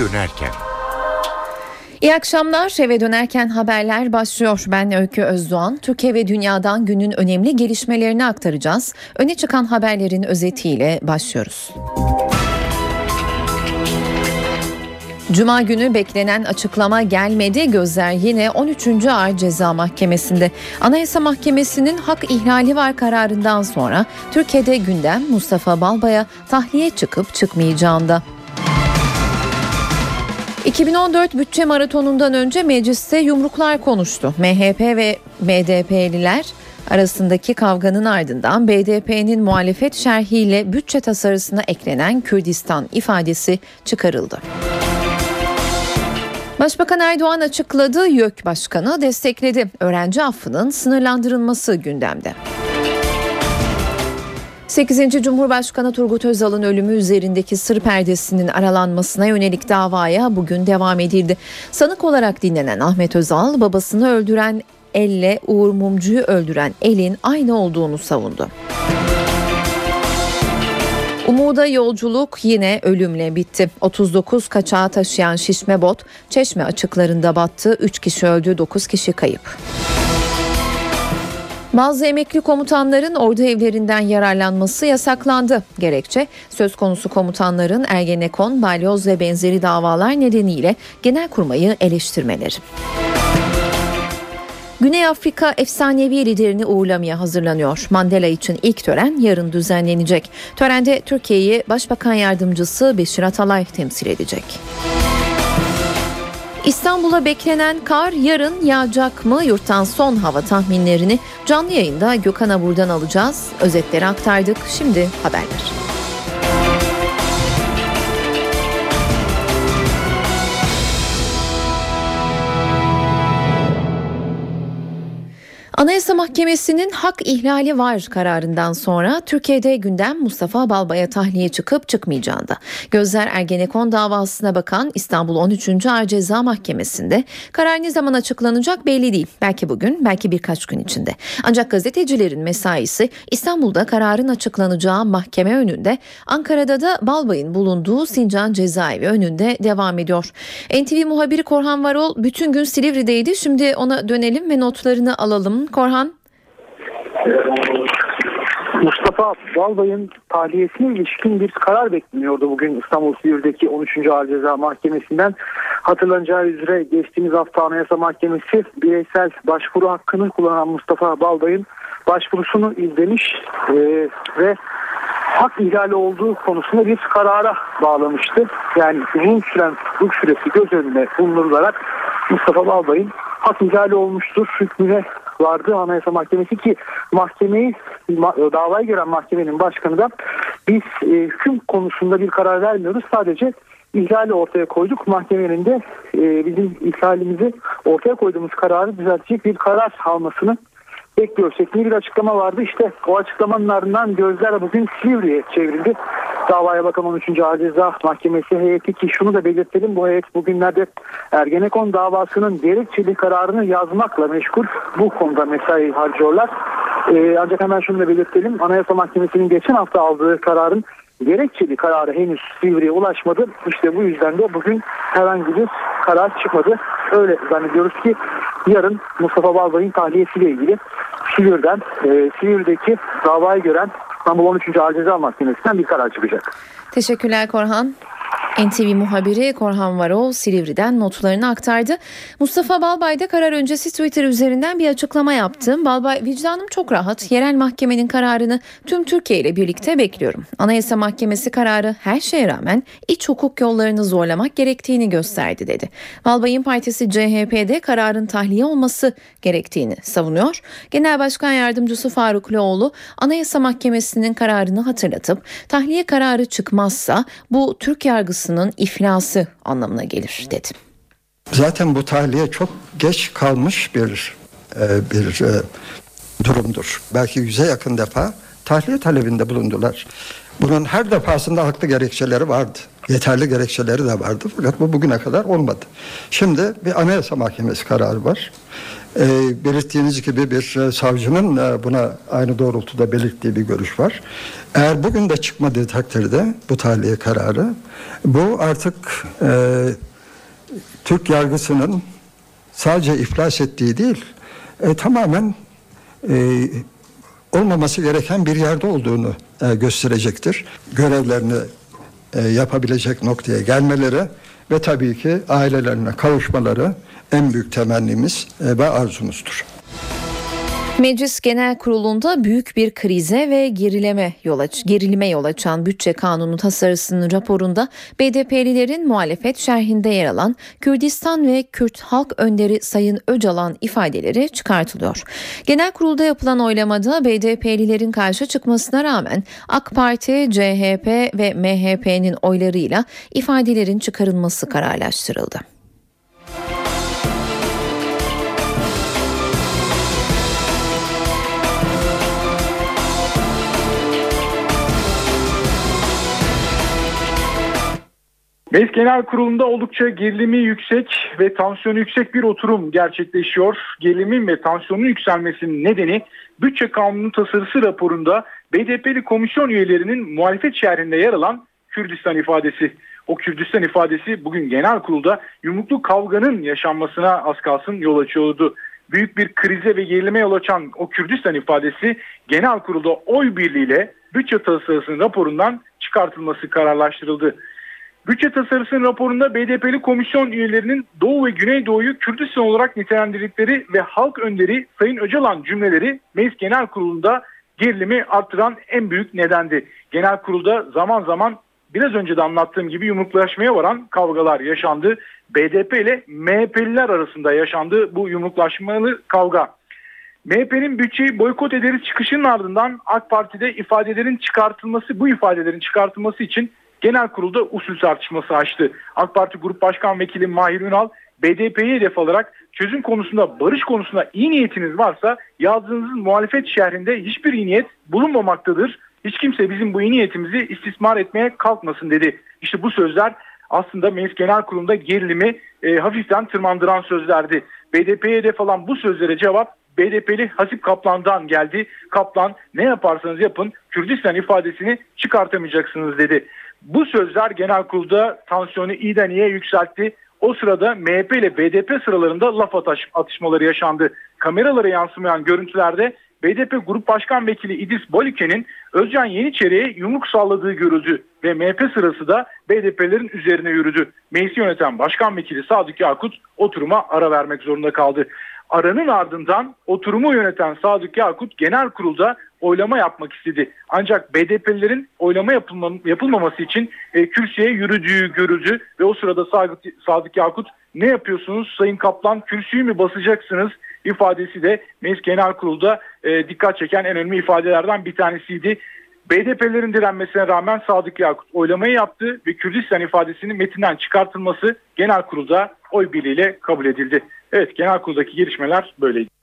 dönerken. İyi akşamlar. Eve dönerken haberler başlıyor. Ben Öykü Özdoğan. Türkiye ve dünyadan günün önemli gelişmelerini aktaracağız. Öne çıkan haberlerin özetiyle başlıyoruz. Cuma günü beklenen açıklama gelmedi. Gözler yine 13. Ağır Ceza Mahkemesi'nde. Anayasa Mahkemesi'nin hak ihlali var kararından sonra Türkiye'de gündem Mustafa Balbay'a tahliye çıkıp çıkmayacağında. 2014 bütçe maratonundan önce mecliste yumruklar konuştu. MHP ve MDP'liler arasındaki kavganın ardından BDP'nin muhalefet şerhiyle bütçe tasarısına eklenen Kürdistan ifadesi çıkarıldı. Başbakan Erdoğan açıkladı, YÖK Başkanı destekledi. Öğrenci affının sınırlandırılması gündemde. 8. Cumhurbaşkanı Turgut Özal'ın ölümü üzerindeki sır perdesinin aralanmasına yönelik davaya bugün devam edildi. Sanık olarak dinlenen Ahmet Özal babasını öldüren elle Uğur Mumcu'yu öldüren elin aynı olduğunu savundu. Umuda yolculuk yine ölümle bitti. 39 kaçağı taşıyan şişme bot Çeşme açıklarında battı. 3 kişi öldü, 9 kişi kayıp. Bazı emekli komutanların ordu evlerinden yararlanması yasaklandı. Gerekçe söz konusu komutanların Ergenekon, Balyoz ve benzeri davalar nedeniyle Genelkurmay'ı eleştirmeleri. Güney Afrika efsanevi liderini uğurlamaya hazırlanıyor. Mandela için ilk tören yarın düzenlenecek. Törende Türkiye'yi Başbakan Yardımcısı Beşir Atalay temsil edecek. İstanbul'a beklenen kar yarın yağacak mı? Yurttan son hava tahminlerini canlı yayında Gökhan Abur'dan alacağız. Özetleri aktardık. Şimdi haberler. Anayasa Mahkemesi'nin hak ihlali var kararından sonra Türkiye'de gündem Mustafa Balbay'a tahliye çıkıp çıkmayacağında. Gözler Ergenekon davasına bakan İstanbul 13. Ağır Ceza Mahkemesi'nde karar ne zaman açıklanacak belli değil. Belki bugün belki birkaç gün içinde. Ancak gazetecilerin mesaisi İstanbul'da kararın açıklanacağı mahkeme önünde Ankara'da da Balbay'ın bulunduğu Sincan Cezaevi önünde devam ediyor. NTV muhabiri Korhan Varol bütün gün Silivri'deydi. Şimdi ona dönelim ve notlarını alalım. Korhan? Mustafa Balbay'ın tahliyesine ilişkin bir karar bekleniyordu bugün İstanbul Sivri'deki 13. Ağır Ceza Mahkemesi'nden. Hatırlanacağı üzere geçtiğimiz hafta Anayasa Mahkemesi bireysel başvuru hakkını kullanan Mustafa Balbay'ın başvurusunu izlemiş e, ve hak ihlali olduğu konusunda bir karara bağlamıştı. Yani uzun süren tutukluk süresi göz önüne bulunularak Mustafa Balbay'ın hak ihlali olmuştur hükmüne vardı Anayasa Mahkemesi ki mahkemeyi davayı gören mahkemenin başkanı da biz e, hüküm konusunda bir karar vermiyoruz sadece ihlali ortaya koyduk. Mahkemenin de e, bizim ihlalimizi ortaya koyduğumuz kararı düzeltecek bir karar almasını bekliyor şeklinde bir açıklama vardı. İşte o açıklamanın ardından gözler bugün Silivri'ye çevrildi. Davaya bakan 13. Ağır Ceza Mahkemesi heyeti ki şunu da belirtelim bu heyet bugünlerde Ergenekon davasının gerekçeli kararını yazmakla meşgul bu konuda mesai harcıyorlar. Ee, ancak hemen şunu da belirtelim Anayasa Mahkemesi'nin geçen hafta aldığı kararın gerekçeli kararı henüz Silivri'ye ulaşmadı. İşte bu yüzden de bugün herhangi bir karar çıkmadı. Öyle zannediyoruz ki yarın Mustafa Balbay'ın tahliyesiyle ilgili Silivri'den, e, Silivri'deki davayı gören İstanbul 13. Ağır Ceza Mahkemesi'nden bir karar çıkacak. Teşekkürler Korhan. NTV muhabiri Korhan Varol Silivri'den notlarını aktardı. Mustafa Balbay da karar öncesi Twitter üzerinden bir açıklama yaptı. Balbay vicdanım çok rahat. Yerel mahkemenin kararını tüm Türkiye ile birlikte bekliyorum. Anayasa Mahkemesi kararı her şeye rağmen iç hukuk yollarını zorlamak gerektiğini gösterdi dedi. Balbay'ın partisi CHP'de kararın tahliye olması gerektiğini savunuyor. Genel Başkan Yardımcısı Faruk Loğlu Anayasa Mahkemesi'nin kararını hatırlatıp tahliye kararı çıkmazsa bu Türk yargısı Bankası'nın iflası anlamına gelir dedi. Zaten bu tahliye çok geç kalmış bir e, bir e, durumdur. Belki yüze yakın defa tahliye talebinde bulundular. Bunun her defasında haklı gerekçeleri vardı. Yeterli gerekçeleri de vardı fakat bu bugüne kadar olmadı. Şimdi bir anayasa mahkemesi kararı var E, belirttiğiniz gibi bir e, savcının e, buna aynı doğrultuda belirttiği bir görüş var. Eğer bugün de çıkmadığı takdirde bu tahliye kararı bu artık e, Türk yargısının sadece iflas ettiği değil e, tamamen e, olmaması gereken bir yerde olduğunu e, gösterecektir. Görevlerini e, yapabilecek noktaya gelmeleri ve tabii ki ailelerine kavuşmaları en büyük temennimiz e, ve arzumuzdur. Meclis Genel Kurulu'nda büyük bir krize ve gerileme yol aç gerilime yol açan bütçe kanunu tasarısının raporunda BDP'lilerin muhalefet şerhinde yer alan Kürdistan ve Kürt Halk Önderi Sayın Öcalan ifadeleri çıkartılıyor. Genel Kurulda yapılan oylamada BDP'lilerin karşı çıkmasına rağmen AK Parti, CHP ve MHP'nin oylarıyla ifadelerin çıkarılması kararlaştırıldı. Meclis Genel Kurulu'nda oldukça gerilimi yüksek ve tansiyonu yüksek bir oturum gerçekleşiyor. Gerilimin ve tansiyonun yükselmesinin nedeni bütçe kanunu tasarısı raporunda BDP'li komisyon üyelerinin muhalefet şerhinde yer alan Kürdistan ifadesi. O Kürdistan ifadesi bugün genel kurulda yumruklu kavganın yaşanmasına az kalsın yol açıyordu. Büyük bir krize ve gerilime yol açan o Kürdistan ifadesi genel kurulda oy birliğiyle bütçe tasarısının raporundan çıkartılması kararlaştırıldı. Bütçe tasarısının raporunda BDP'li komisyon üyelerinin Doğu ve Güneydoğu'yu Kürdistan olarak nitelendirdikleri ve halk önderi Sayın Öcalan cümleleri Meclis Genel Kurulu'nda gerilimi arttıran en büyük nedendi. Genel Kurulda zaman zaman biraz önce de anlattığım gibi yumruklaşmaya varan kavgalar yaşandı. BDP ile MHP'liler arasında yaşandı bu yumruklaşmalı kavga. MHP'nin bütçeyi boykot ederiz çıkışının ardından AK Parti'de ifadelerin çıkartılması, bu ifadelerin çıkartılması için genel kurulda usul tartışması açtı. AK Parti Grup Başkan Vekili Mahir Ünal BDP'yi hedef alarak çözüm konusunda, barış konusunda iyi niyetiniz varsa yazdığınız muhalefet şehrinde hiçbir iyi niyet bulunmamaktadır. Hiç kimse bizim bu iyi niyetimizi istismar etmeye kalkmasın dedi. İşte bu sözler aslında Meclis Genel Kurulu'nda gerilimi e, hafiften tırmandıran sözlerdi. BDP'ye hedef alan bu sözlere cevap BDP'li Hasip Kaplan'dan geldi. Kaplan ne yaparsanız yapın Kürdistan ifadesini çıkartamayacaksınız dedi. Bu sözler genel kurulda tansiyonu iyiden iyiye yükseltti. O sırada MHP ile BDP sıralarında laf atış, atışmaları yaşandı. Kameralara yansımayan görüntülerde BDP Grup Başkan Vekili İdris Bolike'nin Özcan Yeniçeri'ye yumruk salladığı görüldü ve MHP sırası da BDP'lerin üzerine yürüdü. Meclisi yöneten Başkan Vekili Sadık Yakut oturuma ara vermek zorunda kaldı. Aranın ardından oturumu yöneten Sadık Yakut genel kurulda oylama yapmak istedi. Ancak BDP'lilerin oylama yapılma, yapılmaması için e, kürsüye yürüdüğü görüldü ve o sırada Sadık Yakut ne yapıyorsunuz Sayın Kaplan kürsüyü mü basacaksınız ifadesi de Meclis Genel Kurul'da e, dikkat çeken en önemli ifadelerden bir tanesiydi. BDP'lerin direnmesine rağmen Sadık Yakut oylamayı yaptı ve Kürdistan ifadesinin metinden çıkartılması genel kurulda oy birliğiyle kabul edildi. Evet genel kuruldaki gelişmeler böyleydi.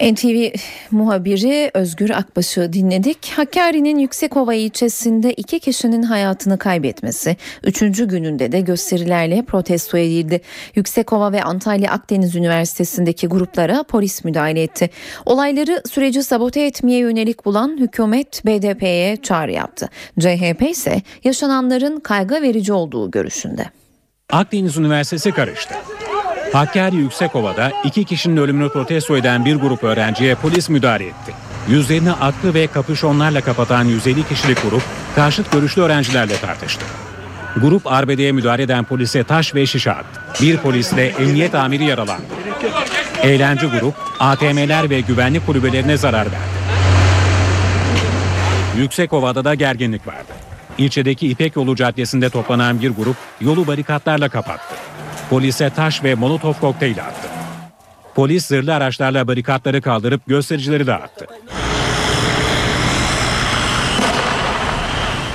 NTV muhabiri Özgür Akbaş'ı dinledik. Hakkari'nin Yüksekova ilçesinde iki kişinin hayatını kaybetmesi, üçüncü gününde de gösterilerle protesto edildi. Yüksekova ve Antalya Akdeniz Üniversitesi'ndeki gruplara polis müdahale etti. Olayları süreci sabote etmeye yönelik bulan hükümet BDP'ye çağrı yaptı. CHP ise yaşananların kaygı verici olduğu görüşünde. Akdeniz Üniversitesi karıştı. Hakkari Yüksekova'da iki kişinin ölümünü protesto eden bir grup öğrenciye polis müdahale etti. Yüzlerini aklı ve kapüşonlarla kapatan 150 kişilik grup karşıt görüşlü öğrencilerle tartıştı. Grup arbedeye müdahale eden polise taş ve şişe attı. Bir polisle emniyet amiri yaralandı. Eğlence grup ATM'ler ve güvenlik kulübelerine zarar verdi. Yüksekova'da da gerginlik vardı. İlçedeki İpek Yolu Caddesi'nde toplanan bir grup yolu barikatlarla kapattı. Polise taş ve molotof kokteyli attı. Polis zırhlı araçlarla barikatları kaldırıp göstericileri dağıttı.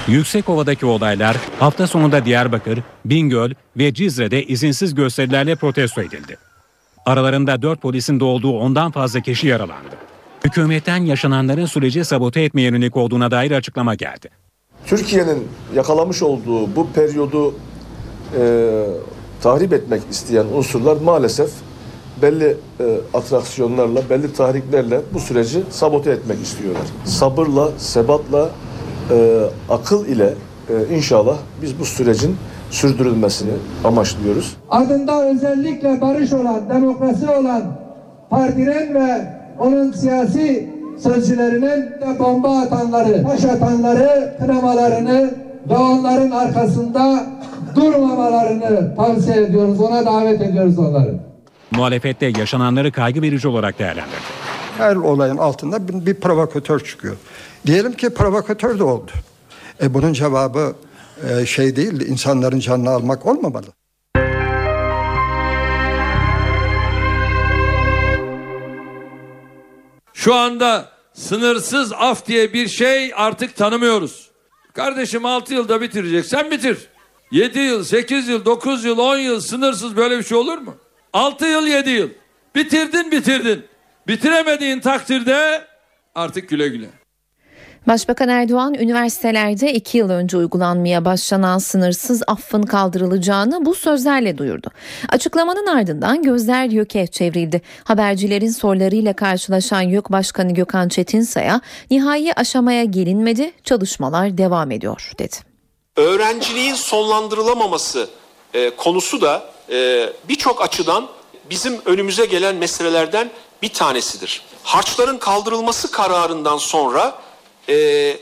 Yüksekova'daki olaylar hafta sonunda Diyarbakır, Bingöl ve Cizre'de izinsiz gösterilerle protesto edildi. Aralarında 4 polisin de olduğu ondan fazla kişi yaralandı. Hükümetten yaşananların süreci sabote etmeye yönelik olduğuna dair açıklama geldi. Türkiye'nin yakalamış olduğu bu periyodu e, tahrip etmek isteyen unsurlar maalesef belli e, atraksiyonlarla, belli tahriklerle bu süreci sabote etmek istiyorlar. Sabırla, sebatla, e, akıl ile e, inşallah biz bu sürecin sürdürülmesini amaçlıyoruz. Adında özellikle barış olan, demokrasi olan partinin ve onun siyasi sözcülerinin de bomba atanları, taş atanları, kınamalarını ve onların arkasında durmamalarını tavsiye ediyoruz. Ona davet ediyoruz onları. Muhalefette yaşananları kaygı verici olarak değerlendirdi. Her olayın altında bir, bir provokatör çıkıyor. Diyelim ki provokatör de oldu. E bunun cevabı e, şey değil, insanların canını almak olmamalı. Şu anda sınırsız af diye bir şey artık tanımıyoruz. Kardeşim 6 yılda bitireceksen bitir. 7 yıl, 8 yıl, 9 yıl, 10 yıl sınırsız böyle bir şey olur mu? 6 yıl, 7 yıl. Bitirdin, bitirdin. Bitiremediğin takdirde artık güle güle. Başbakan Erdoğan üniversitelerde iki yıl önce uygulanmaya başlanan sınırsız affın kaldırılacağını bu sözlerle duyurdu. Açıklamanın ardından gözler YÖK'e çevrildi. Habercilerin sorularıyla karşılaşan YÖK Başkanı Gökhan Çetinsay'a nihai aşamaya gelinmedi, çalışmalar devam ediyor dedi. Öğrenciliğin sonlandırılamaması e, konusu da e, birçok açıdan bizim önümüze gelen meselelerden bir tanesidir. Harçların kaldırılması kararından sonra e,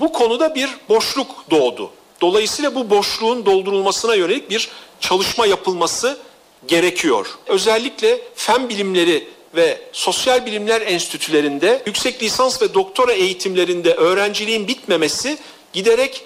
bu konuda bir boşluk doğdu. Dolayısıyla bu boşluğun doldurulmasına yönelik bir çalışma yapılması gerekiyor. Özellikle fen bilimleri ve sosyal bilimler enstitülerinde yüksek lisans ve doktora eğitimlerinde öğrenciliğin bitmemesi giderek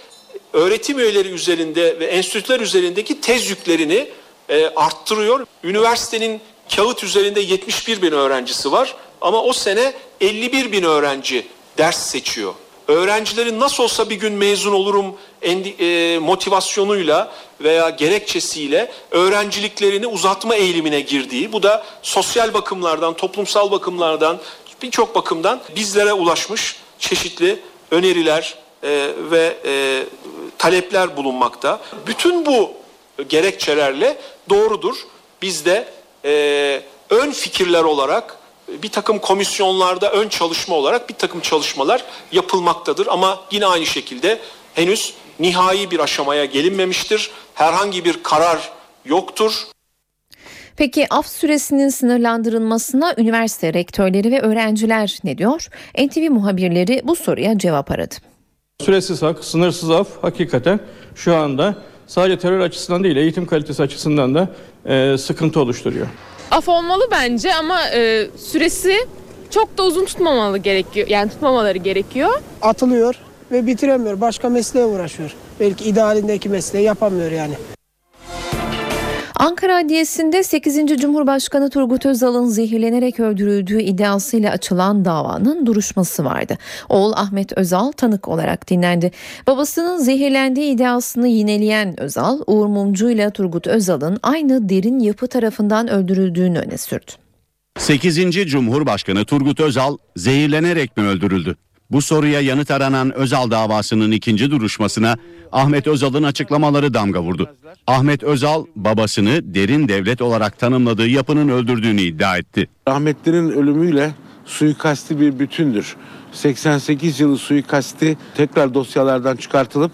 öğretim üyeleri üzerinde ve enstitüler üzerindeki tez yüklerini e, arttırıyor. Üniversitenin kağıt üzerinde 71 bin öğrencisi var ama o sene 51 bin öğrenci ders seçiyor. Öğrencilerin nasıl olsa bir gün mezun olurum e, motivasyonuyla veya gerekçesiyle öğrenciliklerini uzatma eğilimine girdiği, bu da sosyal bakımlardan, toplumsal bakımlardan, birçok bakımdan bizlere ulaşmış çeşitli öneriler e, ve e, talepler bulunmakta. Bütün bu gerekçelerle doğrudur. Biz de ön fikirler olarak bir takım komisyonlarda ön çalışma olarak bir takım çalışmalar yapılmaktadır. Ama yine aynı şekilde henüz nihai bir aşamaya gelinmemiştir. Herhangi bir karar yoktur. Peki af süresinin sınırlandırılmasına üniversite rektörleri ve öğrenciler ne diyor? NTV muhabirleri bu soruya cevap aradı. Süresiz hak, sınırsız af hakikaten şu anda sadece terör açısından değil eğitim kalitesi açısından da e, sıkıntı oluşturuyor af olmalı bence ama e, süresi çok da uzun tutmamalı gerekiyor. Yani tutmamaları gerekiyor. Atılıyor ve bitiremiyor. Başka mesleğe uğraşıyor. Belki idealindeki mesleği yapamıyor yani. Ankara Adliyesi'nde 8. Cumhurbaşkanı Turgut Özal'ın zehirlenerek öldürüldüğü iddiasıyla açılan davanın duruşması vardı. Oğul Ahmet Özal tanık olarak dinlendi. Babasının zehirlendiği iddiasını yineleyen Özal, Uğur Mumcu ile Turgut Özal'ın aynı derin yapı tarafından öldürüldüğünü öne sürdü. 8. Cumhurbaşkanı Turgut Özal zehirlenerek mi öldürüldü? Bu soruya yanıt aranan Özal davasının ikinci duruşmasına Ahmet Özal'ın açıklamaları damga vurdu. Ahmet Özal babasını derin devlet olarak tanımladığı yapının öldürdüğünü iddia etti. Rahmetlinin ölümüyle suikasti bir bütündür. 88 yılı suikasti tekrar dosyalardan çıkartılıp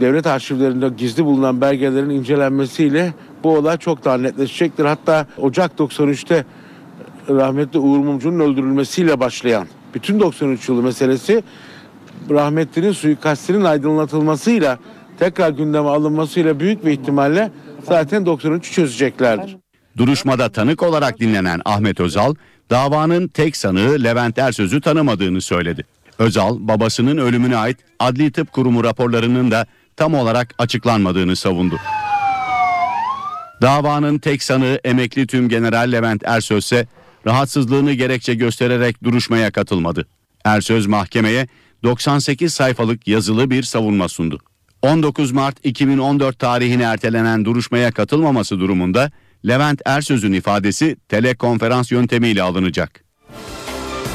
devlet arşivlerinde gizli bulunan belgelerin incelenmesiyle bu olay çok daha netleşecektir. Hatta Ocak 93'te rahmetli Uğur Mumcu'nun öldürülmesiyle başlayan bütün 93 yılı meselesi rahmetlinin suikastinin aydınlatılmasıyla tekrar gündeme alınmasıyla büyük bir ihtimalle zaten 93'ü çözeceklerdir. Duruşmada tanık olarak dinlenen Ahmet Özal, davanın tek sanığı Levent Ersöz'ü tanımadığını söyledi. Özal, babasının ölümüne ait Adli Tıp Kurumu raporlarının da tam olarak açıklanmadığını savundu. Davanın tek sanığı emekli tüm general Levent Ersöz ise rahatsızlığını gerekçe göstererek duruşmaya katılmadı. Ersöz mahkemeye 98 sayfalık yazılı bir savunma sundu. 19 Mart 2014 tarihine ertelenen duruşmaya katılmaması durumunda Levent Ersöz'ün ifadesi telekonferans yöntemiyle alınacak.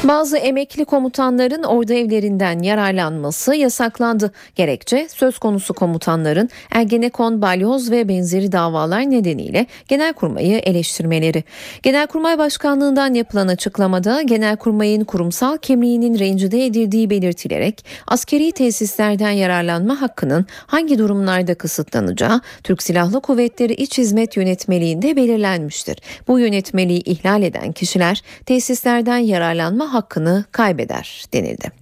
Bazı emekli komutanların ordu evlerinden yararlanması yasaklandı. Gerekçe söz konusu komutanların Ergenekon, Balyoz ve benzeri davalar nedeniyle Genelkurmay'ı eleştirmeleri. Genelkurmay Başkanlığından yapılan açıklamada Genelkurmay'ın kurumsal kimliğinin rencide edildiği belirtilerek askeri tesislerden yararlanma hakkının hangi durumlarda kısıtlanacağı Türk Silahlı Kuvvetleri İç Hizmet Yönetmeliğinde belirlenmiştir. Bu yönetmeliği ihlal eden kişiler tesislerden yararlanma hakkını kaybeder denildi.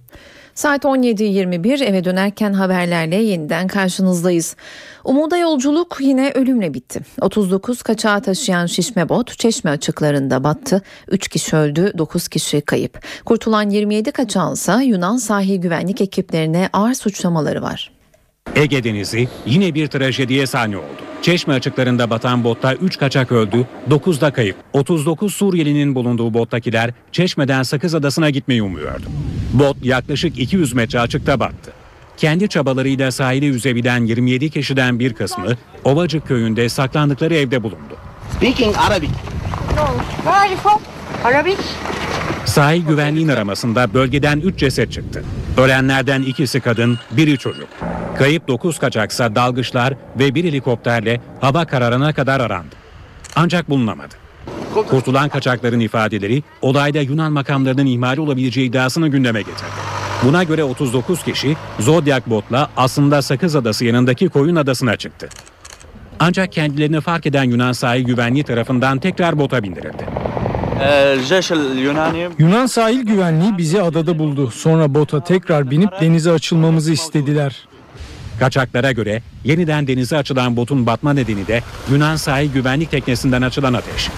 Saat 17.21 eve dönerken haberlerle yeniden karşınızdayız. Umuda yolculuk yine ölümle bitti. 39 kaçağı taşıyan şişme bot Çeşme açıklarında battı. 3 kişi öldü, 9 kişi kayıp. Kurtulan 27 kaçağınsa Yunan sahil güvenlik ekiplerine ağır suçlamaları var. Ege Denizi yine bir trajediye sahne oldu. Çeşme açıklarında batan botta 3 kaçak öldü, 9 da kayıp. 39 Suriyelinin bulunduğu bottakiler Çeşme'den Sakız Adası'na gitmeyi umuyordu. Bot yaklaşık 200 metre açıkta battı. Kendi çabalarıyla sahili yüzebilen 27 kişiden bir kısmı Ovacık köyünde saklandıkları evde bulundu. Speaking Arabic. No. Where are you from? Arabic? Sahil güvenliğin aramasında bölgeden 3 ceset çıktı. Ölenlerden ikisi kadın, biri çocuk. Kayıp 9 kaçaksa dalgıçlar ve bir helikopterle hava kararına kadar arandı. Ancak bulunamadı. Kurtulan kaçakların ifadeleri olayda Yunan makamlarının ihmali olabileceği iddiasını gündeme getirdi. Buna göre 39 kişi Zodiac botla aslında Sakız Adası yanındaki Koyun Adası'na çıktı. Ancak kendilerini fark eden Yunan sahil güvenliği tarafından tekrar bota bindirildi. Yunan sahil güvenliği bizi adada buldu. Sonra bota tekrar binip denize açılmamızı istediler. Kaçaklara göre yeniden denize açılan botun batma nedeni de Yunan sahil güvenlik teknesinden açılan ateş.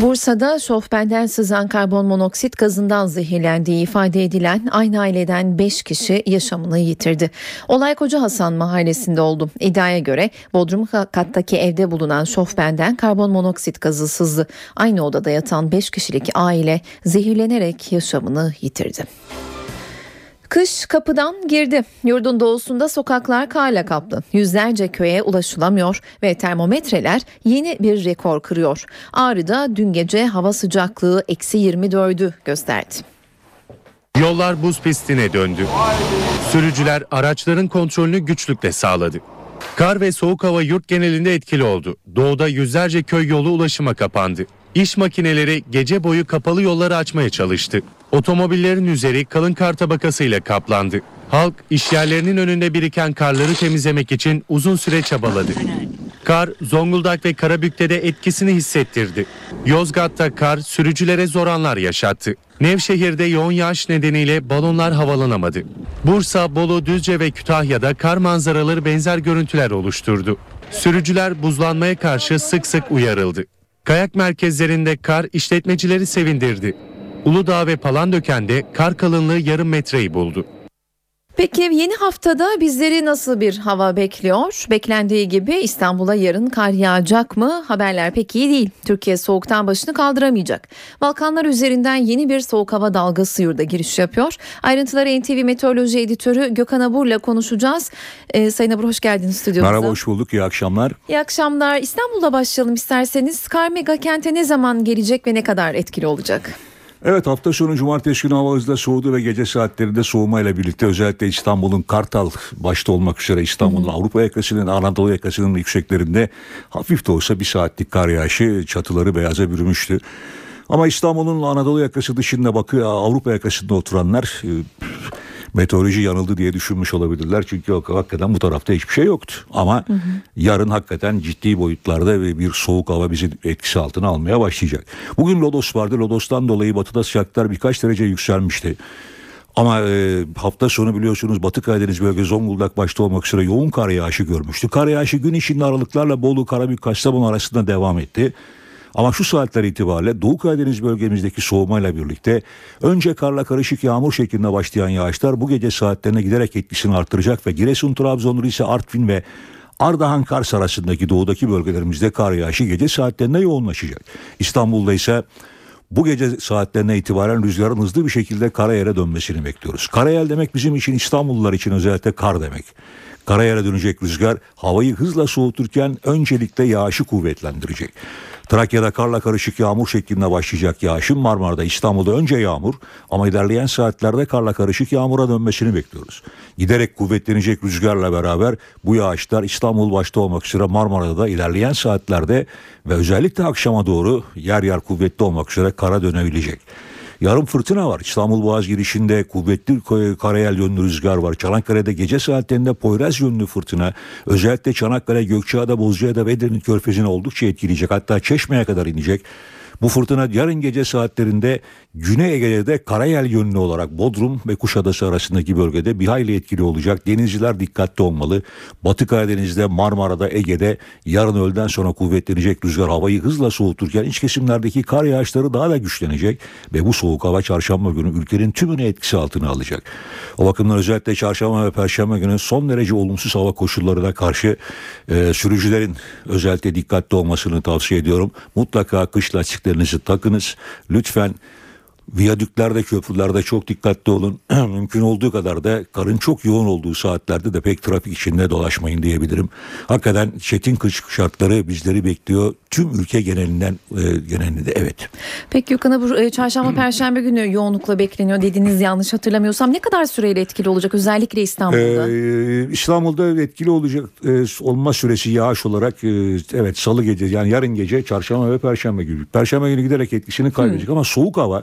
Bursa'da şofbenden sızan karbon monoksit gazından zehirlendiği ifade edilen aynı aileden 5 kişi yaşamını yitirdi. Olay Koca Hasan mahallesinde oldu. İddiaya göre Bodrum kattaki evde bulunan şofbenden karbon monoksit gazı sızdı. Aynı odada yatan 5 kişilik aile zehirlenerek yaşamını yitirdi. Kış kapıdan girdi. Yurdun doğusunda sokaklar karla kaplı. Yüzlerce köye ulaşılamıyor ve termometreler yeni bir rekor kırıyor. Ağrı'da dün gece hava sıcaklığı eksi 24'ü gösterdi. Yollar buz pistine döndü. Sürücüler araçların kontrolünü güçlükle sağladı. Kar ve soğuk hava yurt genelinde etkili oldu. Doğuda yüzlerce köy yolu ulaşıma kapandı. İş makineleri gece boyu kapalı yolları açmaya çalıştı. Otomobillerin üzeri kalın kar tabakasıyla kaplandı. Halk işyerlerinin önünde biriken karları temizlemek için uzun süre çabaladı. Kar Zonguldak ve Karabük'te de etkisini hissettirdi. Yozgat'ta kar sürücülere zor anlar yaşattı. Nevşehir'de yoğun yağış nedeniyle balonlar havalanamadı. Bursa, Bolu, Düzce ve Kütahya'da kar manzaraları benzer görüntüler oluşturdu. Sürücüler buzlanmaya karşı sık sık uyarıldı. Kayak merkezlerinde kar işletmecileri sevindirdi. Uludağ ve Palandöken'de kar kalınlığı yarım metreyi buldu. Peki yeni haftada bizleri nasıl bir hava bekliyor? Beklendiği gibi İstanbul'a yarın kar yağacak mı? Haberler pek iyi değil. Türkiye soğuktan başını kaldıramayacak. Balkanlar üzerinden yeni bir soğuk hava dalgası yurda giriş yapıyor. Ayrıntıları NTV Meteoroloji Editörü Gökhan Abur'la konuşacağız. Ee, Sayın Abur hoş geldiniz stüdyomuza. Merhaba hoş bulduk iyi akşamlar. İyi akşamlar. İstanbul'da başlayalım isterseniz. Kar mega kente ne zaman gelecek ve ne kadar etkili olacak? Evet hafta sonu cumartesi günü hava hızla soğudu ve gece saatlerinde soğumayla birlikte özellikle İstanbul'un Kartal başta olmak üzere İstanbul'un Avrupa yakasının Anadolu yakasının yükseklerinde hafif de olsa bir saatlik kar yağışı çatıları beyaza bürümüştü. Ama İstanbul'un Anadolu yakası dışında bakıyor Avrupa yakasında oturanlar meteoroloji yanıldı diye düşünmüş olabilirler. Çünkü hakikaten bu tarafta hiçbir şey yoktu. Ama hı hı. yarın hakikaten ciddi boyutlarda ve bir soğuk hava bizi etkisi altına almaya başlayacak. Bugün Lodos vardı. Lodos'tan dolayı batıda sıcaklıklar birkaç derece yükselmişti. Ama e, hafta sonu biliyorsunuz Batı Karadeniz bölge Zonguldak başta olmak üzere yoğun kar yağışı görmüştü. Kar yağışı gün içinde aralıklarla Bolu, Karabük, Kastamonu arasında devam etti. Ama şu saatler itibariyle Doğu Karadeniz bölgemizdeki soğumayla birlikte önce karla karışık yağmur şeklinde başlayan yağışlar bu gece saatlerine giderek etkisini artıracak ve Giresun, Trabzon, Rize, Artvin ve Ardahan Kars arasındaki doğudaki bölgelerimizde kar yağışı gece saatlerinde yoğunlaşacak. İstanbul'da ise bu gece saatlerine itibaren rüzgarın hızlı bir şekilde karayere dönmesini bekliyoruz. Karayel demek bizim için İstanbullular için özellikle kar demek. Karayere dönecek rüzgar havayı hızla soğuturken öncelikle yağışı kuvvetlendirecek. Trakya'da karla karışık yağmur şeklinde başlayacak yağışın Marmara'da İstanbul'da önce yağmur ama ilerleyen saatlerde karla karışık yağmura dönmesini bekliyoruz. Giderek kuvvetlenecek rüzgarla beraber bu yağışlar İstanbul başta olmak üzere Marmara'da da ilerleyen saatlerde ve özellikle akşama doğru yer yer kuvvetli olmak üzere kara dönebilecek. Yarım fırtına var. İstanbul Boğaz girişinde kuvvetli karayel yönlü rüzgar var. Çanakkale'de gece saatlerinde Poyraz yönlü fırtına özellikle Çanakkale, Gökçeada, Bozcaada ve Edirne Körfezi'ni oldukça etkileyecek. Hatta Çeşme'ye kadar inecek. Bu fırtına yarın gece saatlerinde Güney Ege'de karayel yönlü olarak Bodrum ve Kuşadası arasındaki bölgede bir hayli etkili olacak. Denizciler dikkatli olmalı. Batı Karadeniz'de, Marmara'da, Ege'de yarın öğleden sonra kuvvetlenecek rüzgar havayı hızla soğuturken iç kesimlerdeki kar yağışları daha da güçlenecek ve bu soğuk hava çarşamba günü ülkenin tümünü etkisi altına alacak. O bakımdan özellikle çarşamba ve perşembe günü son derece olumsuz hava koşullarına karşı e, sürücülerin özellikle dikkatli olmasını tavsiye ediyorum. Mutlaka kış lastiklerinizi takınız. Lütfen Viyadüklerde, köprülerde çok dikkatli olun. Mümkün olduğu kadar da karın çok yoğun olduğu saatlerde de pek trafik içinde dolaşmayın diyebilirim. Hakikaten çetin kış şartları bizleri bekliyor. Tüm ülke genelinden e, genelinde evet. Peki Gökhan bu e, çarşamba perşembe günü yoğunlukla bekleniyor dediniz yanlış hatırlamıyorsam. Ne kadar süreyle etkili olacak özellikle İstanbul'da? Ee, İstanbul'da etkili olacak e, olma süresi yağış olarak e, evet salı gece yani yarın gece çarşamba ve perşembe günü. Perşembe günü giderek etkisini kaybedecek ama soğuk hava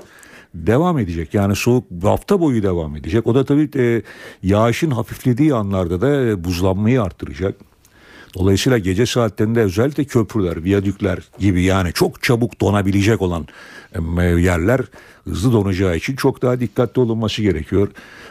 devam edecek. Yani soğuk hafta boyu devam edecek. O da tabii e, yağışın hafiflediği anlarda da e, buzlanmayı arttıracak. Dolayısıyla gece saatlerinde özellikle köprüler, viyadükler gibi yani çok çabuk donabilecek olan e, yerler hızlı donacağı için çok daha dikkatli olunması gerekiyor.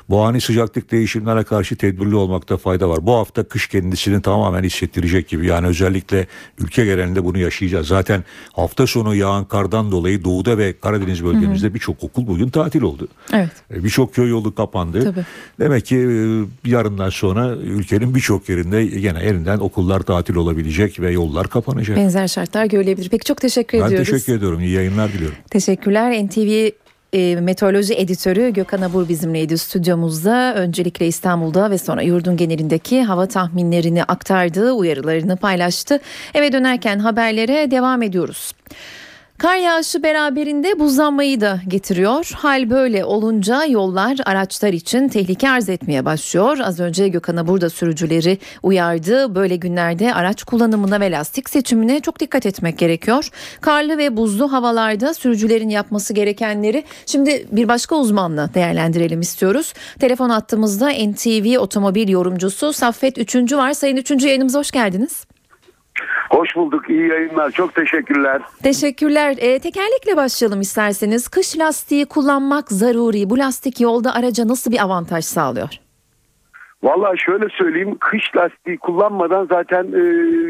Bu ani sıcaklık değişimlerine karşı tedbirli olmakta fayda var. Bu hafta kış kendisini tamamen hissettirecek gibi. Yani özellikle ülke genelinde bunu yaşayacağız. Zaten hafta sonu yağan kardan dolayı doğuda ve Karadeniz bölgemizde birçok okul bugün tatil oldu. Evet. E, birçok köy yolu kapandı. Tabii. Demek ki e, yarından sonra ülkenin birçok yerinde yine elinden okullar tatil olabilecek ve yollar kapanacak. Benzer şartlar görülebilir. Peki çok teşekkür ben ediyoruz. Ben teşekkür ediyorum. İyi yayınlar diliyorum. Teşekkürler. NTV e, meteoroloji editörü Gökhan Abur bizimleydi stüdyomuzda. Öncelikle İstanbul'da ve sonra yurdun genelindeki hava tahminlerini aktardı, uyarılarını paylaştı. Eve dönerken haberlere devam ediyoruz. Kar yağışı beraberinde buzlanmayı da getiriyor. Hal böyle olunca yollar araçlar için tehlike arz etmeye başlıyor. Az önce Gökhan'a burada sürücüleri uyardı. Böyle günlerde araç kullanımına ve lastik seçimine çok dikkat etmek gerekiyor. Karlı ve buzlu havalarda sürücülerin yapması gerekenleri şimdi bir başka uzmanla değerlendirelim istiyoruz. Telefon attığımızda NTV otomobil yorumcusu Saffet Üçüncü var. Sayın Üçüncü yayınımıza hoş geldiniz. Hoş bulduk. İyi yayınlar. Çok teşekkürler. Teşekkürler. E, tekerlekle başlayalım isterseniz. Kış lastiği kullanmak zaruri. Bu lastik yolda araca nasıl bir avantaj sağlıyor? Vallahi şöyle söyleyeyim. Kış lastiği kullanmadan zaten e,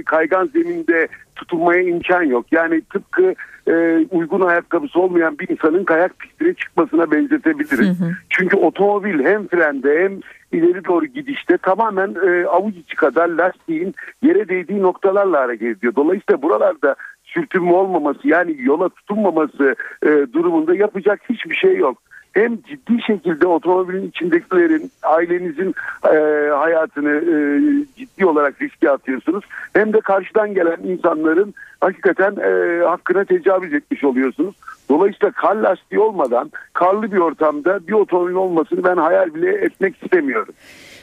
kaygan zeminde tutunmaya imkan yok. Yani tıpkı e, uygun ayakkabısı olmayan bir insanın kayak pistine çıkmasına benzetebiliriz. Hı hı. Çünkü otomobil hem frende hem ileri doğru gidişte tamamen e, avuç içi kadar lastiğin yere değdiği noktalarla hareket ediyor. Dolayısıyla buralarda sürtünme olmaması yani yola tutunmaması e, durumunda yapacak hiçbir şey yok hem ciddi şekilde otomobilin içindekilerin ailenizin e, hayatını e, ciddi olarak riske atıyorsunuz. Hem de karşıdan gelen insanların hakikaten e, hakkına tecavüz etmiş oluyorsunuz. Dolayısıyla kar lastiği olmadan karlı bir ortamda bir otomobil olmasını ben hayal bile etmek istemiyorum.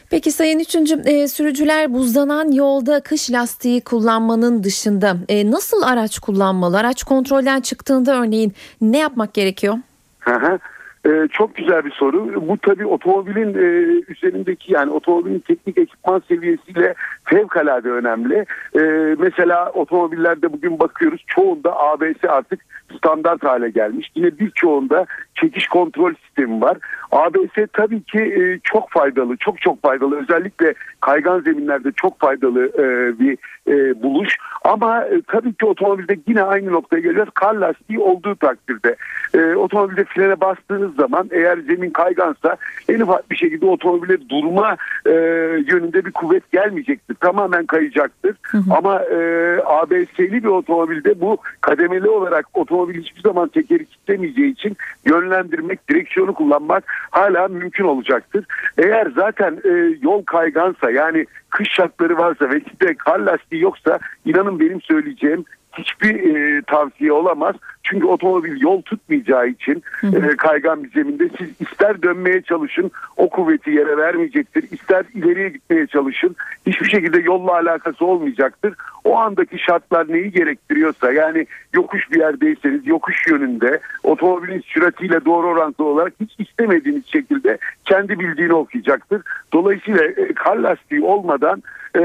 Peki Sayın Üçüncü e, sürücüler buzlanan yolda kış lastiği kullanmanın dışında e, nasıl araç kullanmalı? Araç kontrolden çıktığında örneğin ne yapmak gerekiyor? Ee, çok güzel bir soru. Bu tabii otomobilin e, üzerindeki yani otomobilin teknik ekipman seviyesiyle fevkalade önemli. E, mesela otomobillerde bugün bakıyoruz çoğunda ABS artık standart hale gelmiş. Yine birçoğunda çekiş kontrol sistemi var. ABS tabii ki e, çok faydalı, çok çok faydalı. Özellikle kaygan zeminlerde çok faydalı e, bir e, buluş. Ama e, tabii ki otomobilde yine aynı noktaya geliyoruz. Kar lastiği olduğu takdirde. E, otomobilde frene bastığınız zaman eğer zemin kaygansa en ufak bir şekilde otomobile durma e, yönünde bir kuvvet gelmeyecektir. Tamamen kayacaktır. Hı hı. Ama e, ABS'li bir otomobilde bu kademeli olarak otomobil hiçbir zaman tekeri kitlemeyeceği için yönlendirmek, direksiyonu kullanmak hala mümkün olacaktır. Eğer zaten e, yol kaygansa yani kış şartları varsa ve de kar lastiği yoksa inanın benim söyleyeceğim hiçbir e, tavsiye olamaz. Çünkü otomobil yol tutmayacağı için e, kaygan bir zeminde siz ister dönmeye çalışın o kuvveti yere vermeyecektir. İster ileriye gitmeye çalışın hiçbir şekilde yolla alakası olmayacaktır. O andaki şartlar neyi gerektiriyorsa yani yokuş bir yerdeyseniz yokuş yönünde otomobilin süratiyle doğru orantılı olarak hiç istemediğiniz şekilde kendi bildiğini okuyacaktır. Dolayısıyla e, kar lastiği olmadan e,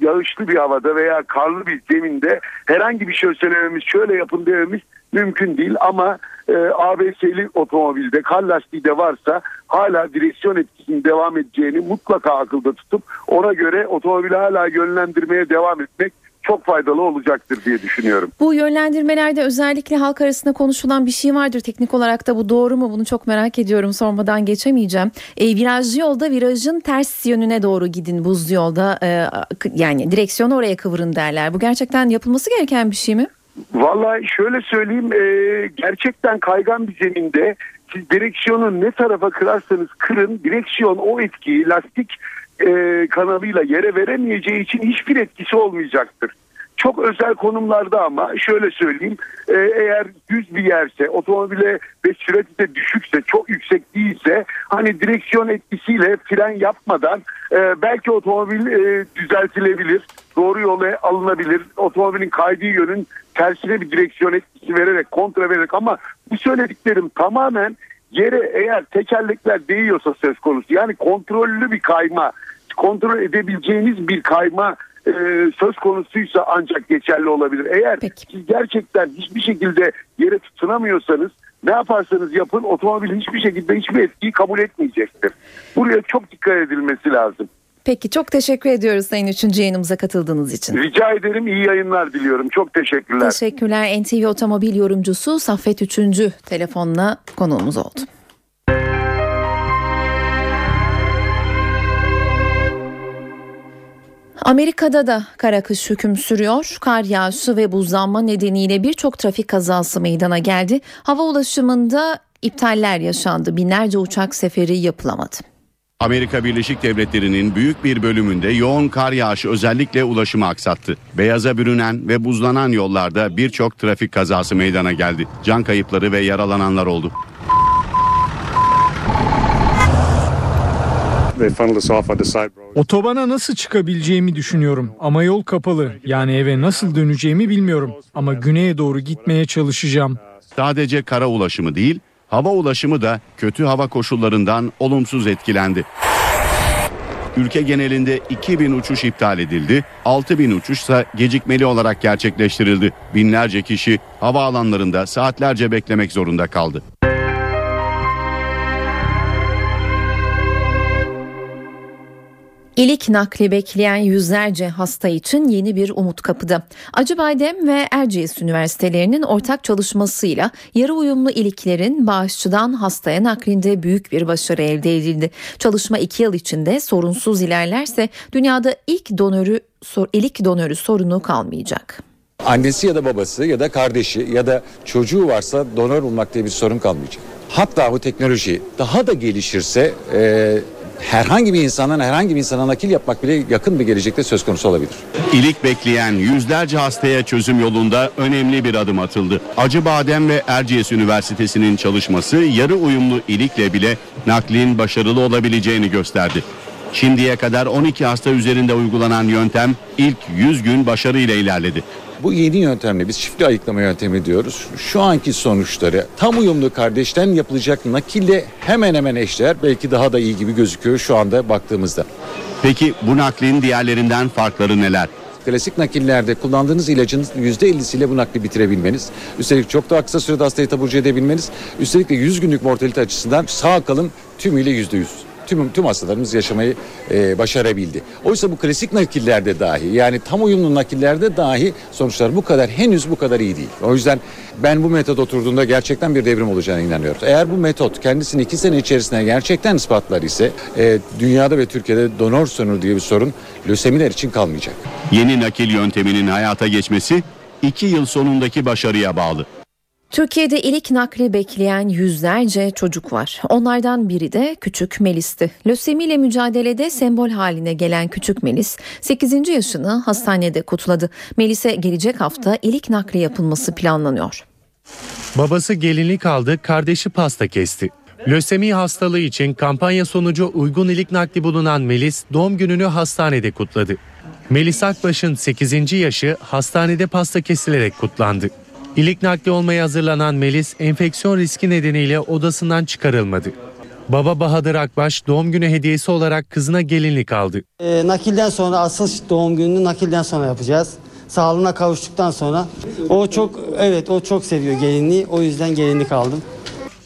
yağışlı bir havada veya karlı bir zeminde herhangi bir şey söylememiz şöyle yapın dememiz mümkün değil ama e, ABS'li otomobilde kar lastiği de varsa hala direksiyon etkisinin devam edeceğini mutlaka akılda tutup ona göre otomobili hala yönlendirmeye devam etmek çok faydalı olacaktır diye düşünüyorum. Bu yönlendirmelerde özellikle halk arasında konuşulan bir şey vardır. Teknik olarak da bu doğru mu? Bunu çok merak ediyorum. Sormadan geçemeyeceğim. E, virajlı yolda virajın ters yönüne doğru gidin buzlu yolda. E, yani direksiyonu oraya kıvırın derler. Bu gerçekten yapılması gereken bir şey mi? Vallahi şöyle söyleyeyim e, gerçekten kaygan bir zeminde siz direksiyonu ne tarafa kırarsanız kırın direksiyon o etkiyi lastik e, kanalıyla yere veremeyeceği için hiçbir etkisi olmayacaktır. Çok özel konumlarda ama şöyle söyleyeyim e, eğer düz bir yerse otomobile ve sürati de düşükse çok yüksek değilse hani direksiyon etkisiyle fren yapmadan e, belki otomobil e, düzeltilebilir doğru yola alınabilir otomobilin kaydığı yönün tersine bir direksiyon etkisi vererek kontra vererek ama bu söylediklerim tamamen yere eğer tekerlekler değiyorsa söz konusu yani kontrollü bir kayma kontrol edebileceğiniz bir kayma e, söz konusuysa ancak geçerli olabilir. Eğer siz gerçekten hiçbir şekilde yere tutunamıyorsanız ne yaparsanız yapın otomobil hiçbir şekilde hiçbir etkiyi kabul etmeyecektir. Buraya çok dikkat edilmesi lazım. Peki çok teşekkür ediyoruz Sayın 3. yayınımıza katıldığınız için. Rica ederim iyi yayınlar diliyorum. Çok teşekkürler. Teşekkürler. NTV Otomobil yorumcusu Saffet 3. telefonla konuğumuz oldu. Amerika'da da kara kış hüküm sürüyor. Kar yağışı ve buzlanma nedeniyle birçok trafik kazası meydana geldi. Hava ulaşımında iptaller yaşandı. Binlerce uçak seferi yapılamadı. Amerika Birleşik Devletleri'nin büyük bir bölümünde yoğun kar yağışı özellikle ulaşımı aksattı. Beyaza bürünen ve buzlanan yollarda birçok trafik kazası meydana geldi. Can kayıpları ve yaralananlar oldu. Otobana nasıl çıkabileceğimi düşünüyorum ama yol kapalı. Yani eve nasıl döneceğimi bilmiyorum ama güneye doğru gitmeye çalışacağım. Sadece kara ulaşımı değil, hava ulaşımı da kötü hava koşullarından olumsuz etkilendi. Ülke genelinde 2000 uçuş iptal edildi, 6000 uçuşsa gecikmeli olarak gerçekleştirildi. Binlerce kişi havaalanlarında saatlerce beklemek zorunda kaldı. İlik nakli bekleyen yüzlerce hasta için yeni bir umut kapıda. Acıbadem ve Erciyes Üniversitelerinin ortak çalışmasıyla yarı uyumlu iliklerin bağışçıdan hastaya naklinde büyük bir başarı elde edildi. Çalışma iki yıl içinde sorunsuz ilerlerse dünyada ilk donörü, ilik donörü sorunu kalmayacak. Annesi ya da babası ya da kardeşi ya da çocuğu varsa donör bulmak diye bir sorun kalmayacak. Hatta bu teknoloji daha da gelişirse e, herhangi bir insandan herhangi bir insana nakil yapmak bile yakın bir gelecekte söz konusu olabilir. İlik bekleyen yüzlerce hastaya çözüm yolunda önemli bir adım atıldı. Acıbadem ve Erciyes Üniversitesi'nin çalışması yarı uyumlu ilikle bile naklin başarılı olabileceğini gösterdi. Şimdiye kadar 12 hasta üzerinde uygulanan yöntem ilk 100 gün başarıyla ilerledi. Bu yeni yöntemle biz çiftli ayıklama yöntemi diyoruz. Şu anki sonuçları tam uyumlu kardeşten yapılacak nakille hemen hemen eşdeğer belki daha da iyi gibi gözüküyor şu anda baktığımızda. Peki bu naklin diğerlerinden farkları neler? Klasik nakillerde kullandığınız ilacın %50'siyle bu nakli bitirebilmeniz, üstelik çok daha kısa sürede hastayı taburcu edebilmeniz, üstelik de 100 günlük mortalite açısından sağ kalım tümüyle %100 tüm tüm hastalarımız yaşamayı e, başarabildi. Oysa bu klasik nakillerde dahi yani tam uyumlu nakillerde dahi sonuçlar bu kadar henüz bu kadar iyi değil. O yüzden ben bu metot oturduğunda gerçekten bir devrim olacağına inanıyorum. Eğer bu metot kendisini iki sene içerisinde gerçekten ispatlar ise e, dünyada ve Türkiye'de donör sorunu diye bir sorun lösemiler için kalmayacak. Yeni nakil yönteminin hayata geçmesi iki yıl sonundaki başarıya bağlı. Türkiye'de ilik nakli bekleyen yüzlerce çocuk var. Onlardan biri de küçük Melis'ti. Lösemiyle mücadelede sembol haline gelen küçük Melis 8. yaşını hastanede kutladı. Melis'e gelecek hafta ilik nakli yapılması planlanıyor. Babası gelinlik aldı, kardeşi pasta kesti. Lösemi hastalığı için kampanya sonucu uygun ilik nakli bulunan Melis doğum gününü hastanede kutladı. Melis Akbaş'ın 8. yaşı hastanede pasta kesilerek kutlandı. İlik nakli olmaya hazırlanan Melis enfeksiyon riski nedeniyle odasından çıkarılmadı. Baba Bahadır Akbaş doğum günü hediyesi olarak kızına gelinlik aldı. E, nakilden sonra asıl doğum gününü nakilden sonra yapacağız. Sağlığına kavuştuktan sonra o çok evet o çok seviyor gelinliği o yüzden gelinlik aldım.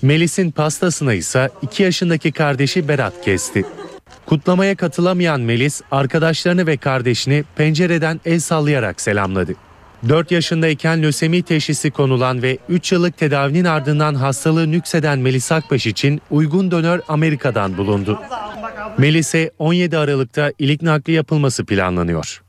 Melis'in pastasına ise 2 yaşındaki kardeşi Berat kesti. Kutlamaya katılamayan Melis arkadaşlarını ve kardeşini pencereden el sallayarak selamladı. 4 yaşındayken lösemi teşhisi konulan ve 3 yıllık tedavinin ardından hastalığı nükseden Melis Akbaş için uygun donör Amerika'dan bulundu. Melis'e 17 Aralık'ta ilik nakli yapılması planlanıyor.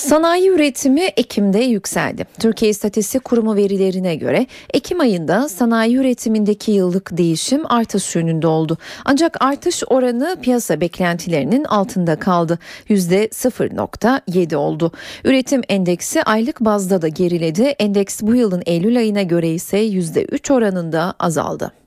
Sanayi üretimi Ekim'de yükseldi. Türkiye İstatistik Kurumu verilerine göre Ekim ayında sanayi üretimindeki yıllık değişim artış yönünde oldu. Ancak artış oranı piyasa beklentilerinin altında kaldı. %0.7 oldu. Üretim endeksi aylık bazda da geriledi. Endeks bu yılın Eylül ayına göre ise %3 oranında azaldı.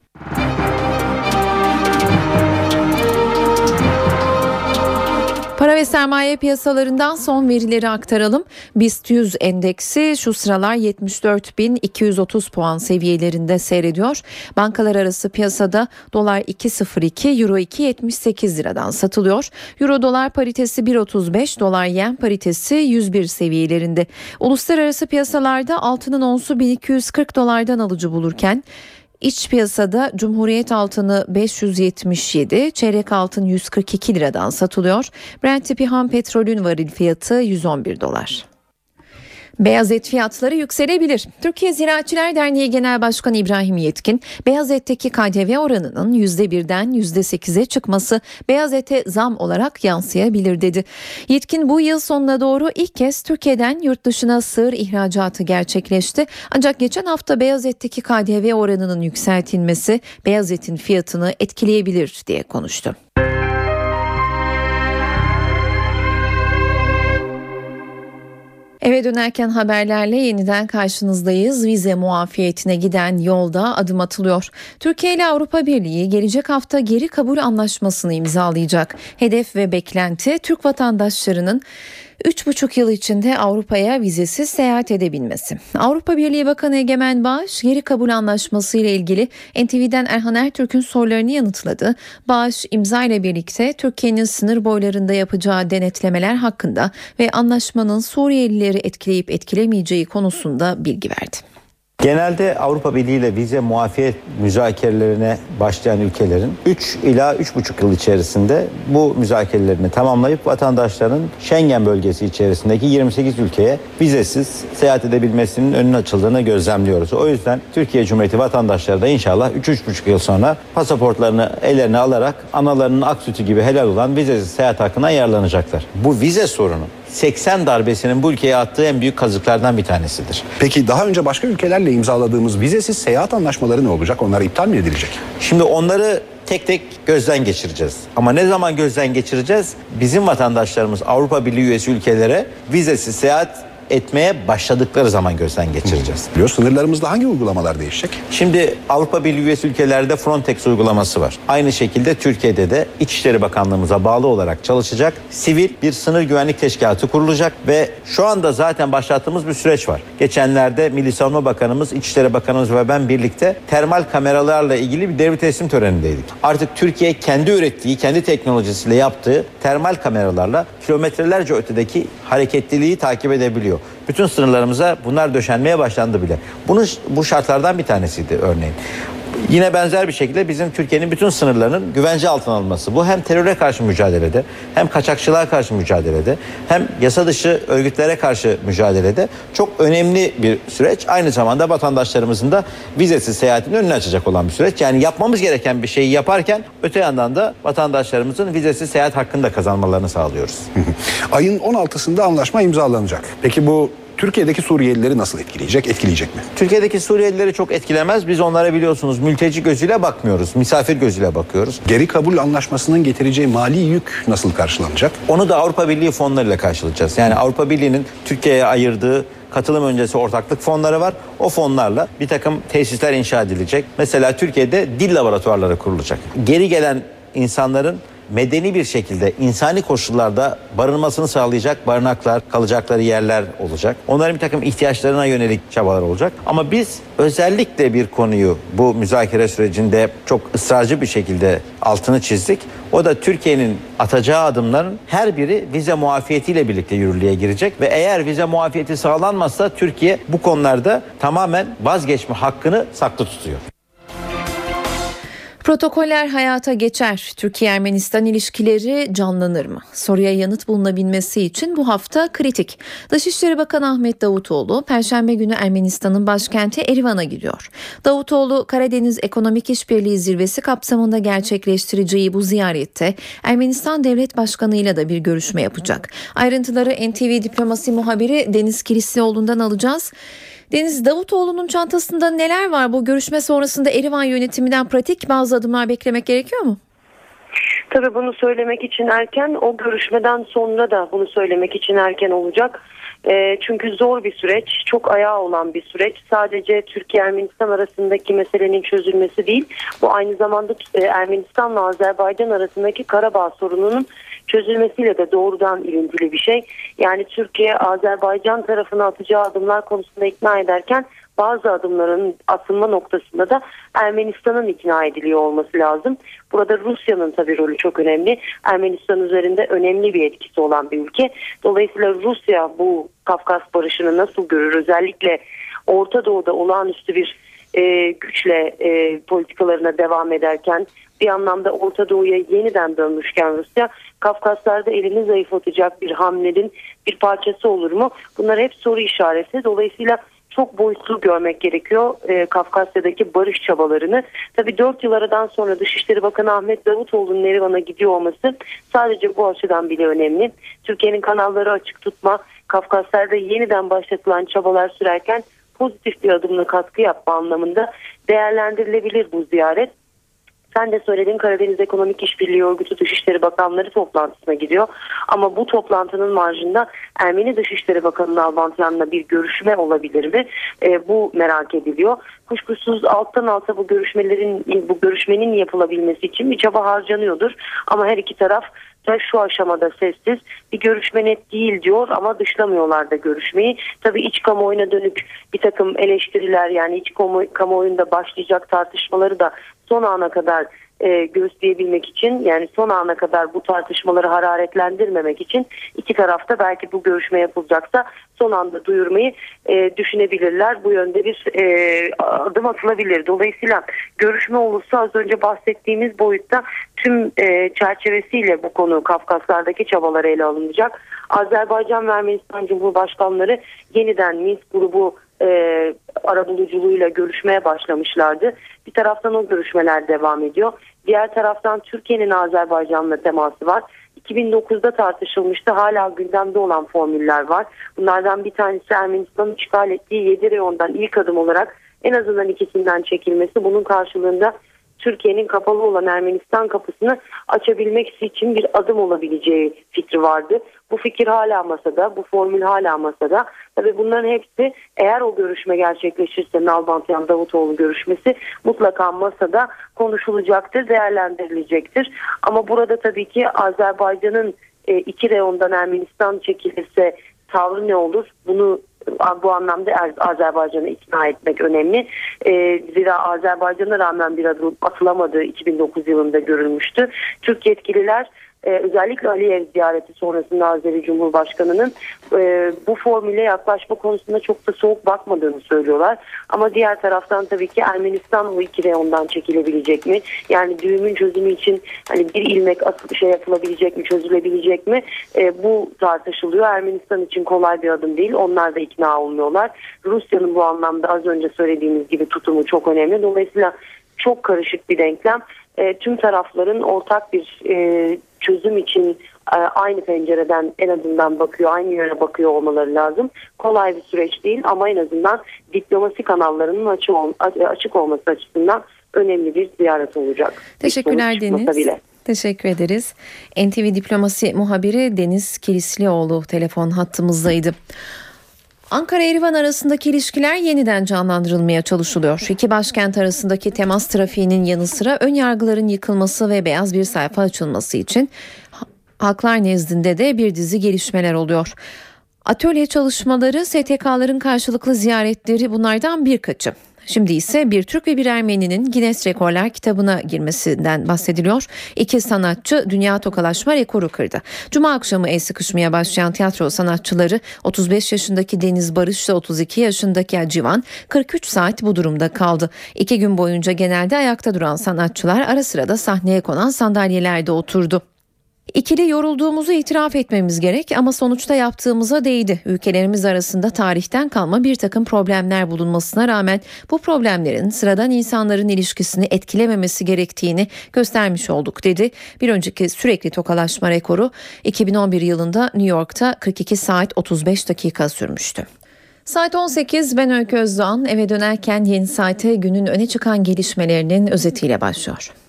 Para ve sermaye piyasalarından son verileri aktaralım. BIST 100 endeksi şu sıralar 74.230 puan seviyelerinde seyrediyor. Bankalar arası piyasada dolar 2.02, euro 2.78 liradan satılıyor. Euro dolar paritesi 1.35, dolar yen paritesi 101 seviyelerinde. Uluslararası piyasalarda altının onsu 1240 dolardan alıcı bulurken İç piyasada Cumhuriyet altını 577, çeyrek altın 142 liradan satılıyor. Brent tipi ham petrolün varil fiyatı 111 dolar. Beyaz et fiyatları yükselebilir. Türkiye Ziraatçılar Derneği Genel Başkanı İbrahim Yetkin, beyaz etteki KDV oranının %1'den %8'e çıkması beyaz ete zam olarak yansıyabilir dedi. Yetkin bu yıl sonuna doğru ilk kez Türkiye'den yurt dışına sığır ihracatı gerçekleşti. Ancak geçen hafta beyaz etteki KDV oranının yükseltilmesi beyaz etin fiyatını etkileyebilir diye konuştu. Eve dönerken haberlerle yeniden karşınızdayız. Vize muafiyetine giden yolda adım atılıyor. Türkiye ile Avrupa Birliği gelecek hafta geri kabul anlaşmasını imzalayacak. Hedef ve beklenti Türk vatandaşlarının 3,5 yıl içinde Avrupa'ya vizesiz seyahat edebilmesi. Avrupa Birliği Bakanı Egemen Bağış geri kabul anlaşması ile ilgili NTV'den Erhan Ertürk'ün sorularını yanıtladı. Bağış imza ile birlikte Türkiye'nin sınır boylarında yapacağı denetlemeler hakkında ve anlaşmanın Suriyelileri etkileyip etkilemeyeceği konusunda bilgi verdi. Genelde Avrupa Birliği ile vize muafiyet müzakerelerine başlayan ülkelerin 3 ila 3,5 yıl içerisinde bu müzakerelerini tamamlayıp vatandaşların Schengen bölgesi içerisindeki 28 ülkeye vizesiz seyahat edebilmesinin önünün açıldığını gözlemliyoruz. O yüzden Türkiye Cumhuriyeti vatandaşları da inşallah 3-3,5 yıl sonra pasaportlarını ellerine alarak analarının ak sütü gibi helal olan vizesiz seyahat hakkına yararlanacaklar. Bu vize sorunu 80 darbesinin bu ülkeye attığı en büyük kazıklardan bir tanesidir. Peki daha önce başka ülkelerle imzaladığımız vizesiz seyahat anlaşmaları ne olacak? Onlar iptal mi edilecek? Şimdi onları tek tek gözden geçireceğiz. Ama ne zaman gözden geçireceğiz? Bizim vatandaşlarımız Avrupa Birliği üyesi ülkelere vizesiz seyahat etmeye başladıkları zaman gözden geçireceğiz. Biliyor sınırlarımızda hangi uygulamalar değişecek? Şimdi Avrupa Birliği üyesi ülkelerde Frontex uygulaması var. Aynı şekilde Türkiye'de de İçişleri Bakanlığımıza bağlı olarak çalışacak sivil bir sınır güvenlik teşkilatı kurulacak ve şu anda zaten başlattığımız bir süreç var. Geçenlerde Milli Savunma Bakanımız, İçişleri Bakanımız ve ben birlikte termal kameralarla ilgili bir devri teslim törenindeydik. Artık Türkiye kendi ürettiği, kendi teknolojisiyle yaptığı termal kameralarla kilometrelerce ötedeki hareketliliği takip edebiliyor. Bütün sınırlarımıza bunlar döşenmeye başlandı bile. Bunun bu şartlardan bir tanesiydi örneğin. Yine benzer bir şekilde bizim Türkiye'nin bütün sınırlarının güvence altına alınması. Bu hem teröre karşı mücadelede hem kaçakçılığa karşı mücadelede hem yasa dışı örgütlere karşı mücadelede çok önemli bir süreç. Aynı zamanda vatandaşlarımızın da vizesiz seyahatinin önünü açacak olan bir süreç. Yani yapmamız gereken bir şeyi yaparken öte yandan da vatandaşlarımızın vizesiz seyahat hakkını da kazanmalarını sağlıyoruz. Ayın 16'sında anlaşma imzalanacak. Peki bu Türkiye'deki Suriyelileri nasıl etkileyecek? Etkileyecek mi? Türkiye'deki Suriyelileri çok etkilemez. Biz onlara biliyorsunuz mülteci gözüyle bakmıyoruz. Misafir gözüyle bakıyoruz. Geri kabul anlaşmasının getireceği mali yük nasıl karşılanacak? Onu da Avrupa Birliği fonlarıyla karşılayacağız. Yani Avrupa Birliği'nin Türkiye'ye ayırdığı katılım öncesi ortaklık fonları var. O fonlarla bir takım tesisler inşa edilecek. Mesela Türkiye'de dil laboratuvarları kurulacak. Geri gelen insanların medeni bir şekilde insani koşullarda barınmasını sağlayacak barınaklar, kalacakları yerler olacak. Onların bir takım ihtiyaçlarına yönelik çabalar olacak. Ama biz özellikle bir konuyu bu müzakere sürecinde çok ısrarcı bir şekilde altını çizdik. O da Türkiye'nin atacağı adımların her biri vize muafiyetiyle birlikte yürürlüğe girecek ve eğer vize muafiyeti sağlanmazsa Türkiye bu konularda tamamen vazgeçme hakkını saklı tutuyor. Protokoller hayata geçer. Türkiye-Ermenistan ilişkileri canlanır mı? Soruya yanıt bulunabilmesi için bu hafta kritik. Dışişleri Bakanı Ahmet Davutoğlu Perşembe günü Ermenistan'ın başkenti Erivan'a gidiyor. Davutoğlu Karadeniz Ekonomik İşbirliği Zirvesi kapsamında gerçekleştireceği bu ziyarette Ermenistan Devlet Başkanı ile de bir görüşme yapacak. Ayrıntıları NTV Diplomasi muhabiri Deniz Kilislioğlu'ndan alacağız. Deniz Davutoğlu'nun çantasında neler var? Bu görüşme sonrasında Erivan yönetiminden pratik bazı adımlar beklemek gerekiyor mu? Tabii bunu söylemek için erken, o görüşmeden sonra da bunu söylemek için erken olacak. E, çünkü zor bir süreç, çok ayağı olan bir süreç. Sadece Türkiye-Ermenistan arasındaki meselenin çözülmesi değil, bu aynı zamanda e, Ermenistan ve Azerbaycan arasındaki Karabağ sorununun çözülmesiyle de doğrudan ilintili bir şey. Yani Türkiye Azerbaycan tarafına atacağı adımlar konusunda ikna ederken bazı adımların atılma noktasında da Ermenistan'ın ikna ediliyor olması lazım. Burada Rusya'nın tabii rolü çok önemli. Ermenistan üzerinde önemli bir etkisi olan bir ülke. Dolayısıyla Rusya bu Kafkas barışını nasıl görür? Özellikle Orta Doğu'da olağanüstü bir e, güçle e, politikalarına devam ederken bir anlamda Orta Doğu'ya yeniden dönmüşken Rusya Kafkaslar'da elini zayıflatacak bir hamlenin bir parçası olur mu? Bunlar hep soru işareti. Dolayısıyla çok boyutlu görmek gerekiyor e, Kafkasya'daki barış çabalarını. Tabii 4 yıl aradan sonra Dışişleri Bakanı Ahmet Davutoğlu'nun Erivan'a gidiyor olması sadece bu açıdan bile önemli. Türkiye'nin kanalları açık tutma, Kafkaslar'da yeniden başlatılan çabalar sürerken pozitif bir adımla katkı yapma anlamında değerlendirilebilir bu ziyaret. Sen de söyledin Karadeniz Ekonomik İşbirliği Örgütü Dışişleri Bakanları toplantısına gidiyor. Ama bu toplantının marjında Ermeni Dışişleri Bakanı Nalbantyan'la bir görüşme olabilir mi? E, bu merak ediliyor. Kuşkusuz alttan alta bu görüşmelerin bu görüşmenin yapılabilmesi için bir çaba harcanıyordur. Ama her iki taraf da şu aşamada sessiz. Bir görüşme net değil diyor ama dışlamıyorlar da görüşmeyi. Tabii iç kamuoyuna dönük bir takım eleştiriler yani iç kamuoyunda başlayacak tartışmaları da son ana kadar e, göğüsleyebilmek için yani son ana kadar bu tartışmaları hararetlendirmemek için iki tarafta belki bu görüşme yapılacaksa son anda duyurmayı e, düşünebilirler. Bu yönde bir e, adım atılabilir. Dolayısıyla görüşme olursa az önce bahsettiğimiz boyutta tüm e, çerçevesiyle bu konu Kafkaslardaki çabalar ele alınacak. Azerbaycan ve Ermenistan Cumhurbaşkanları yeniden Minsk grubu e, arabuluculuğuyla görüşmeye başlamışlardı. Bir taraftan o görüşmeler devam ediyor. Diğer taraftan Türkiye'nin Azerbaycan'la teması var. 2009'da tartışılmıştı. Hala gündemde olan formüller var. Bunlardan bir tanesi Ermenistan'ın işgal ettiği 7 reyondan ilk adım olarak en azından ikisinden çekilmesi. Bunun karşılığında Türkiye'nin kapalı olan Ermenistan kapısını açabilmek için bir adım olabileceği fikri vardı. Bu fikir hala masada, bu formül hala masada. Tabii bunların hepsi eğer o görüşme gerçekleşirse Nalbantyan Davutoğlu görüşmesi mutlaka masada konuşulacaktır, değerlendirilecektir. Ama burada tabii ki Azerbaycan'ın e, iki reyondan Ermenistan çekilirse tavrı ne olur? Bunu bu anlamda Er- Azerbaycan'ı ikna etmek önemli. Ee, zira Azerbaycan'a rağmen bir adım atılamadığı 2009 yılında görülmüştü. Türk yetkililer e, özellikle Aliyev ziyareti sonrasında Azeri Cumhurbaşkanı'nın e, bu formüle yaklaşma konusunda çok da soğuk bakmadığını söylüyorlar. Ama diğer taraftan tabii ki Ermenistan o iki reyondan çekilebilecek mi? Yani düğümün çözümü için hani bir ilmek asıl şey yapılabilecek mi, çözülebilecek mi? E, bu tartışılıyor. Ermenistan için kolay bir adım değil. Onlar da ikna olmuyorlar. Rusya'nın bu anlamda az önce söylediğimiz gibi tutumu çok önemli. Dolayısıyla çok karışık bir denklem. E, tüm tarafların ortak bir e, çözüm için e, aynı pencereden en azından bakıyor, aynı yöne bakıyor olmaları lazım. Kolay bir süreç değil ama en azından diplomasi kanallarının açık, ol, açık olması açısından önemli bir ziyaret olacak. Teşekkürler Deniz. Bile. Teşekkür ederiz. NTV Diplomasi muhabiri Deniz Kilislioğlu telefon hattımızdaydı. Ankara-Erivan arasındaki ilişkiler yeniden canlandırılmaya çalışılıyor. İki başkent arasındaki temas trafiğinin yanı sıra ön yargıların yıkılması ve beyaz bir sayfa açılması için halklar nezdinde de bir dizi gelişmeler oluyor. Atölye çalışmaları, STK'ların karşılıklı ziyaretleri bunlardan birkaçı. Şimdi ise bir Türk ve bir Ermeni'nin Guinness Rekorlar kitabına girmesinden bahsediliyor. İki sanatçı dünya tokalaşma rekoru kırdı. Cuma akşamı el sıkışmaya başlayan tiyatro sanatçıları 35 yaşındaki Deniz Barış ile 32 yaşındaki Civan 43 saat bu durumda kaldı. İki gün boyunca genelde ayakta duran sanatçılar ara sıra da sahneye konan sandalyelerde oturdu. İkili yorulduğumuzu itiraf etmemiz gerek ama sonuçta yaptığımıza değdi. Ülkelerimiz arasında tarihten kalma bir takım problemler bulunmasına rağmen bu problemlerin sıradan insanların ilişkisini etkilememesi gerektiğini göstermiş olduk dedi. Bir önceki sürekli tokalaşma rekoru 2011 yılında New York'ta 42 saat 35 dakika sürmüştü. Saat 18 ben Öykü Özdoğan eve dönerken yeni saate günün öne çıkan gelişmelerinin özetiyle başlıyor.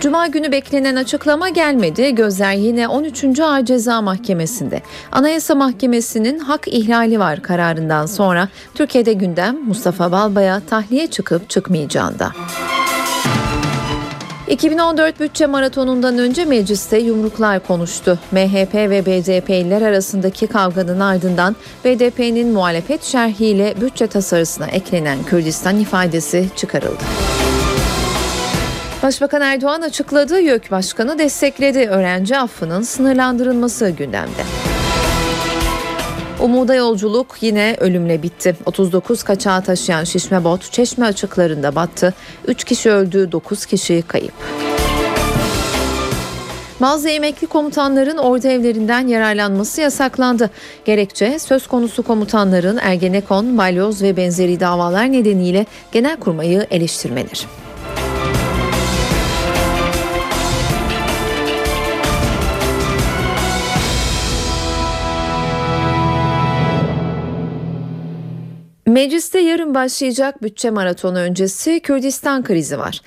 Cuma günü beklenen açıklama gelmedi. Gözler yine 13. Ağır Ceza Mahkemesi'nde. Anayasa Mahkemesi'nin hak ihlali var kararından sonra Türkiye'de gündem Mustafa Balbay'a tahliye çıkıp çıkmayacağında. 2014 bütçe maratonundan önce mecliste yumruklar konuştu. MHP ve BDP'liler arasındaki kavganın ardından BDP'nin muhalefet şerhiyle bütçe tasarısına eklenen Kürdistan ifadesi çıkarıldı. Başbakan Erdoğan açıkladığı YÖK Başkanı destekledi. Öğrenci affının sınırlandırılması gündemde. Umuda yolculuk yine ölümle bitti. 39 kaçağı taşıyan şişme bot Çeşme açıklarında battı. 3 kişi öldü, 9 kişi kayıp. Bazı emekli komutanların ordu evlerinden yararlanması yasaklandı. Gerekçe söz konusu komutanların Ergenekon, Balyoz ve benzeri davalar nedeniyle genelkurmayı eleştirmeleri. Mecliste yarın başlayacak bütçe maratonu öncesi Kürdistan krizi var.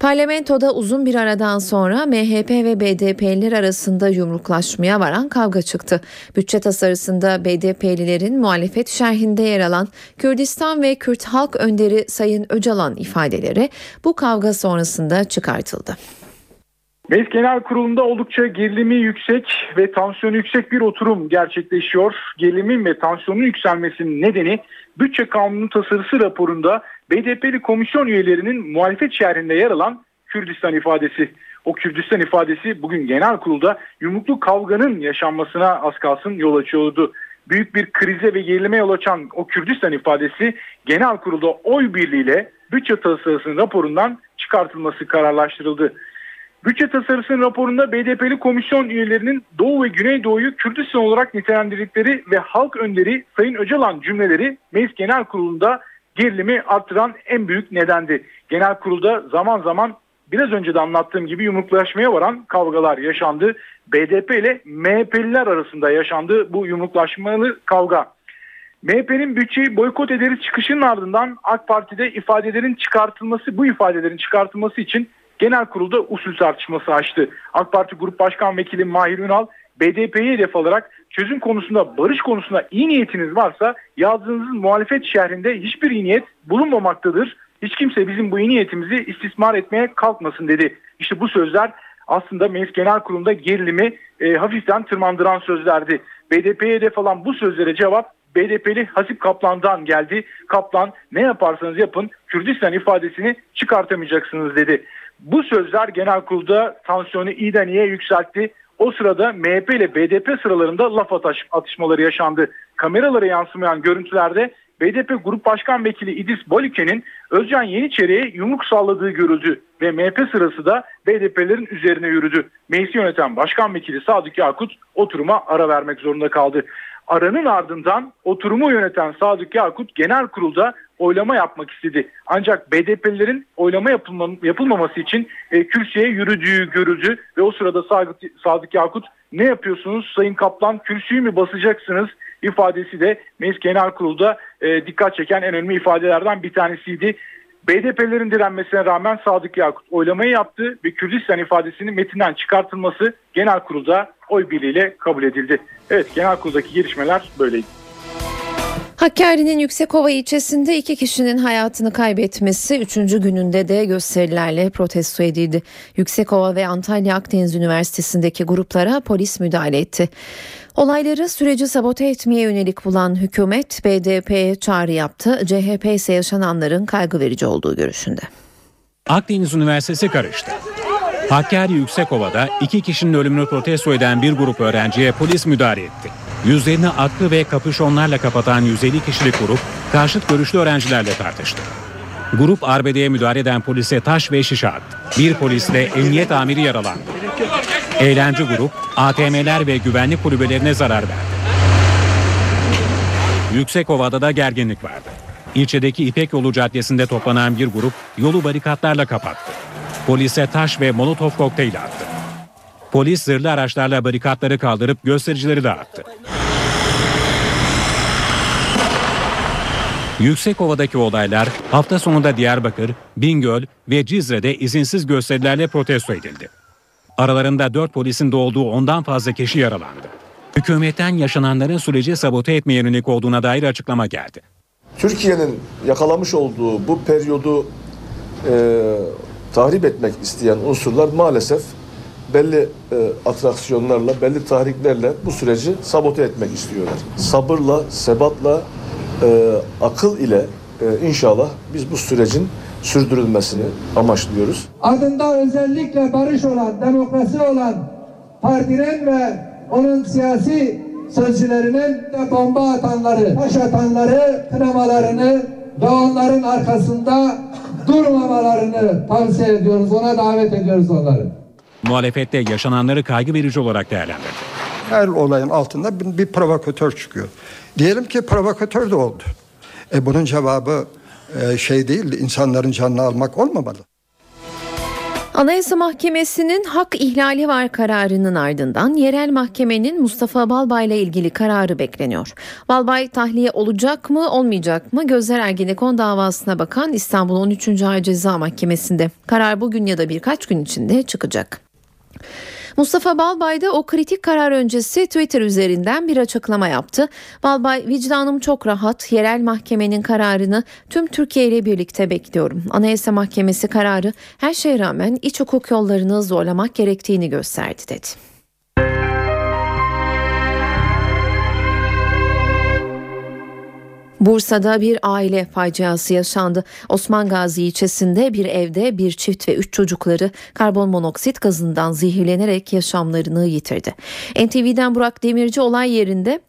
Parlamentoda uzun bir aradan sonra MHP ve BDP'liler arasında yumruklaşmaya varan kavga çıktı. Bütçe tasarısında BDP'lilerin muhalefet şerhinde yer alan Kürdistan ve Kürt halk önderi Sayın Öcalan ifadeleri bu kavga sonrasında çıkartıldı. Meclis Genel Kurulu'nda oldukça gerilimi yüksek ve tansiyonu yüksek bir oturum gerçekleşiyor. Gerilimin ve tansiyonun yükselmesinin nedeni bütçe kanunu tasarısı raporunda BDP'li komisyon üyelerinin muhalefet şerhinde yer alan Kürdistan ifadesi. O Kürdistan ifadesi bugün genel kurulda yumruklu kavganın yaşanmasına az kalsın yol açıyordu. Büyük bir krize ve gerilime yol açan o Kürdistan ifadesi genel kurulda oy birliğiyle bütçe tasarısının raporundan çıkartılması kararlaştırıldı. Bütçe tasarısının raporunda BDP'li komisyon üyelerinin Doğu ve Güneydoğu'yu Kürdistan olarak nitelendirdikleri ve halk önderi Sayın Öcalan cümleleri Meclis Genel Kurulu'nda gerilimi arttıran en büyük nedendi. Genel kurulda zaman zaman biraz önce de anlattığım gibi yumruklaşmaya varan kavgalar yaşandı. BDP ile MHP'liler arasında yaşandı bu yumruklaşmalı kavga. MHP'nin bütçeyi boykot ederiz çıkışının ardından AK Parti'de ifadelerin çıkartılması, bu ifadelerin çıkartılması için genel kurulda usul tartışması açtı. AK Parti Grup Başkan Vekili Mahir Ünal BDP'yi hedef alarak çözüm konusunda, barış konusunda iyi niyetiniz varsa yazdığınız muhalefet şehrinde hiçbir iyi niyet bulunmamaktadır. Hiç kimse bizim bu iyi niyetimizi istismar etmeye kalkmasın dedi. İşte bu sözler aslında Meclis Genel Kurulu'nda gerilimi e, hafiften tırmandıran sözlerdi. BDP'ye hedef alan bu sözlere cevap BDP'li Hasip Kaplan'dan geldi. Kaplan ne yaparsanız yapın Kürdistan ifadesini çıkartamayacaksınız dedi. Bu sözler genel kurulda tansiyonu iyiden iyiye yükseltti. O sırada MHP ile BDP sıralarında laf atış, atışmaları yaşandı. Kameralara yansımayan görüntülerde BDP Grup Başkan Vekili İdris Balike'nin Özcan Yeniçeri'ye yumruk salladığı görüldü ve MHP sırası da BDP'lerin üzerine yürüdü. Meclisi yöneten Başkan Vekili Sadık Yakut oturuma ara vermek zorunda kaldı. Aranın ardından oturumu yöneten Sadık Yakut genel kurulda oylama yapmak istedi. Ancak BDP'lilerin oylama yapılma, yapılmaması için e, kürsüye yürüdüğü görüldü ve o sırada Sadık, Sadık Yakut ne yapıyorsunuz Sayın Kaplan kürsüyü mü basacaksınız ifadesi de Meclis Genel Kurulu'da e, dikkat çeken en önemli ifadelerden bir tanesiydi. BDP'lerin direnmesine rağmen Sadık Yakut oylamayı yaptı ve Kürdistan ifadesinin metinden çıkartılması genel kurulda oy birliğiyle kabul edildi. Evet genel kuruldaki gelişmeler böyleydi. Hakkari'nin Yüksekova ilçesinde iki kişinin hayatını kaybetmesi üçüncü gününde de gösterilerle protesto edildi. Yüksekova ve Antalya Akdeniz Üniversitesi'ndeki gruplara polis müdahale etti. Olayları süreci sabote etmeye yönelik bulan hükümet BDP'ye çağrı yaptı. CHP ise yaşananların kaygı verici olduğu görüşünde. Akdeniz Üniversitesi karıştı. Hakkari Yüksekova'da iki kişinin ölümünü protesto eden bir grup öğrenciye polis müdahale etti. Yüzlerini aklı ve kapüşonlarla kapatan 150 kişilik grup karşıt görüşlü öğrencilerle tartıştı. Grup arbedeye müdahale eden polise taş ve şişe attı. Bir polisle emniyet amiri yaralandı. Eğlence grup ATM'ler ve güvenlik kulübelerine zarar verdi. Yüksekova'da da gerginlik vardı. İlçedeki İpek Yolu Caddesi'nde toplanan bir grup yolu barikatlarla kapattı. Polise taş ve molotof kokteyli attı. Polis zırhlı araçlarla barikatları kaldırıp göstericileri dağıttı. Yüksekova'daki olaylar hafta sonunda Diyarbakır, Bingöl ve Cizre'de izinsiz gösterilerle protesto edildi. Aralarında 4 polisin de olduğu ondan fazla kişi yaralandı. Hükümetten yaşananların süreci sabote etmeye yönelik olduğuna dair açıklama geldi. Türkiye'nin yakalamış olduğu bu periyodu e, tahrip etmek isteyen unsurlar maalesef belli e, atraksiyonlarla, belli tahriklerle bu süreci sabote etmek istiyorlar. Sabırla, sebatla, e, akıl ile e, inşallah biz bu sürecin sürdürülmesini amaçlıyoruz. Adında özellikle barış olan, demokrasi olan partinin ve onun siyasi sözcülerinin de bomba atanları, taş atanları, kınamalarını ve onların arkasında durmamalarını tavsiye ediyoruz. Ona davet ediyoruz onları. Muhalefette yaşananları kaygı verici olarak değerlendirdi. Her olayın altında bir, bir provokatör çıkıyor. Diyelim ki provokatör de oldu. E bunun cevabı e, şey değil, insanların canını almak olmamalı. Anayasa Mahkemesi'nin hak ihlali var kararının ardından yerel mahkemenin Mustafa Balbay ile ilgili kararı bekleniyor. Balbay tahliye olacak mı olmayacak mı Gözler Ergenekon davasına bakan İstanbul 13. Ağır Ceza Mahkemesi'nde. Karar bugün ya da birkaç gün içinde çıkacak. Mustafa Balbay da o kritik karar öncesi Twitter üzerinden bir açıklama yaptı. Balbay vicdanım çok rahat. Yerel mahkemenin kararını tüm Türkiye ile birlikte bekliyorum. Anayasa Mahkemesi kararı her şeye rağmen iç hukuk yollarını zorlamak gerektiğini gösterdi dedi. Bursa'da bir aile faciası yaşandı. Osman Gazi ilçesinde bir evde bir çift ve üç çocukları karbon monoksit gazından zehirlenerek yaşamlarını yitirdi. NTV'den Burak Demirci olay yerinde.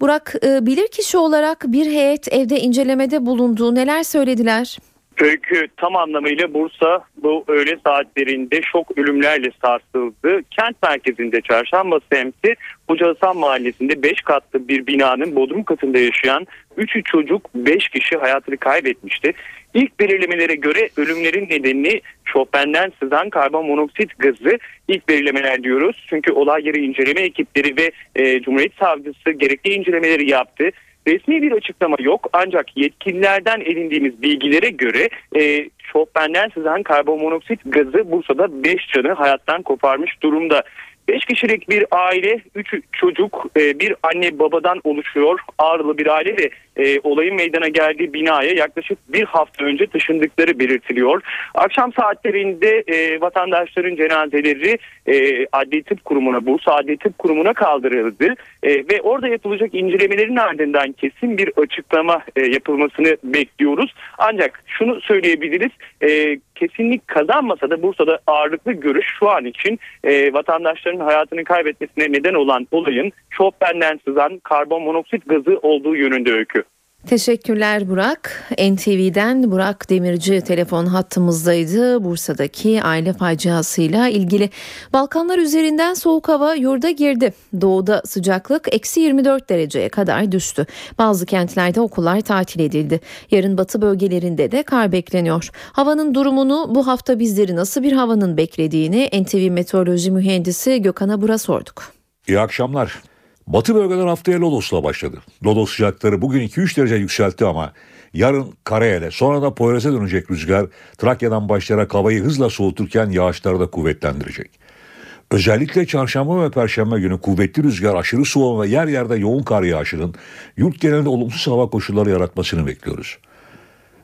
Burak e, bilirkişi olarak bir heyet evde incelemede bulunduğu neler söylediler? Öykü tam anlamıyla Bursa bu öğle saatlerinde şok ölümlerle sarsıldı. Kent merkezinde çarşamba semti Hoca Hasan Mahallesi'nde 5 katlı bir binanın bodrum katında yaşayan 3 çocuk 5 kişi hayatını kaybetmişti. İlk belirlemelere göre ölümlerin nedeni şofbenden sızan karbon monoksit gazı ilk belirlemeler diyoruz. Çünkü olay yeri inceleme ekipleri ve e, Cumhuriyet Savcısı gerekli incelemeleri yaptı. Resmi bir açıklama yok ancak yetkililerden edindiğimiz bilgilere göre e, şofbenden sızan karbonmonoksit gazı Bursa'da 5 canı hayattan koparmış durumda. 5 kişilik bir aile, 3 çocuk, e, bir anne babadan oluşuyor. Ağrılı bir aile ve e, olayın meydana geldiği binaya yaklaşık bir hafta önce taşındıkları belirtiliyor. Akşam saatlerinde e, vatandaşların cenazeleri e, Adli Tıp Kurumu'na, Bursa Adli Tıp Kurumu'na kaldırıldı. E, ve orada yapılacak incelemelerin ardından kesin bir açıklama e, yapılmasını bekliyoruz. Ancak şunu söyleyebiliriz. E, kesinlik kazanmasa da Bursa'da ağırlıklı görüş şu an için e, vatandaşların hayatını kaybetmesine neden olan olayın şofbenden sızan karbon monoksit gazı olduğu yönünde öykü. Teşekkürler Burak. NTV'den Burak Demirci telefon hattımızdaydı. Bursa'daki aile faciasıyla ilgili. Balkanlar üzerinden soğuk hava yurda girdi. Doğuda sıcaklık eksi 24 dereceye kadar düştü. Bazı kentlerde okullar tatil edildi. Yarın batı bölgelerinde de kar bekleniyor. Havanın durumunu bu hafta bizleri nasıl bir havanın beklediğini NTV Meteoroloji Mühendisi Gökhan Abur'a sorduk. İyi akşamlar. Batı bölgeler haftaya Lodos'la başladı. Lodos sıcakları bugün 2-3 derece yükseltti ama yarın Karayel'e sonra da Poyraz'a dönecek rüzgar Trakya'dan başlayarak havayı hızla soğuturken yağışları da kuvvetlendirecek. Özellikle çarşamba ve perşembe günü kuvvetli rüzgar, aşırı soğuk ve yer yerde yoğun kar yağışının yurt genelinde olumsuz hava koşulları yaratmasını bekliyoruz.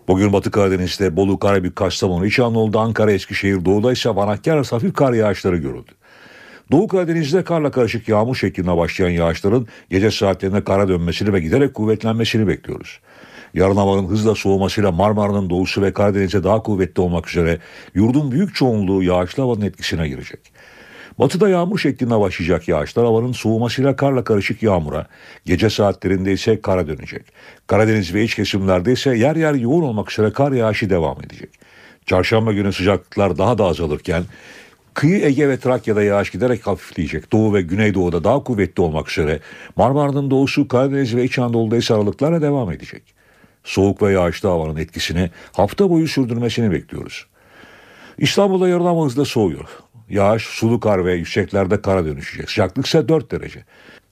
Bugün Batı Karadeniz'de Bolu, Karabük, Kastamonu, İç Anadolu'da Ankara, Eskişehir, Doğu'da ise Vanakkar hafif kar yağışları görüldü. Doğu Karadeniz'de karla karışık yağmur şeklinde başlayan yağışların gece saatlerinde kara dönmesini ve giderek kuvvetlenmesini bekliyoruz. Yarın havanın hızla soğumasıyla Marmara'nın doğusu ve Karadeniz'e daha kuvvetli olmak üzere yurdun büyük çoğunluğu yağışlı havanın etkisine girecek. Batıda yağmur şeklinde başlayacak yağışlar havanın soğumasıyla karla karışık yağmura, gece saatlerinde ise kara dönecek. Karadeniz ve iç kesimlerde ise yer yer yoğun olmak üzere kar yağışı devam edecek. Çarşamba günü sıcaklıklar daha da azalırken Kıyı Ege ve Trakya'da yağış giderek hafifleyecek. Doğu ve Güneydoğu'da daha kuvvetli olmak üzere Marmara'nın doğusu Karadeniz ve İç Anadolu'da ise aralıklarla devam edecek. Soğuk ve yağışlı havanın etkisini hafta boyu sürdürmesini bekliyoruz. İstanbul'da yarın hızla soğuyor. Yağış, sulu kar ve yükseklerde kara dönüşecek. Sıcaklık ise 4 derece.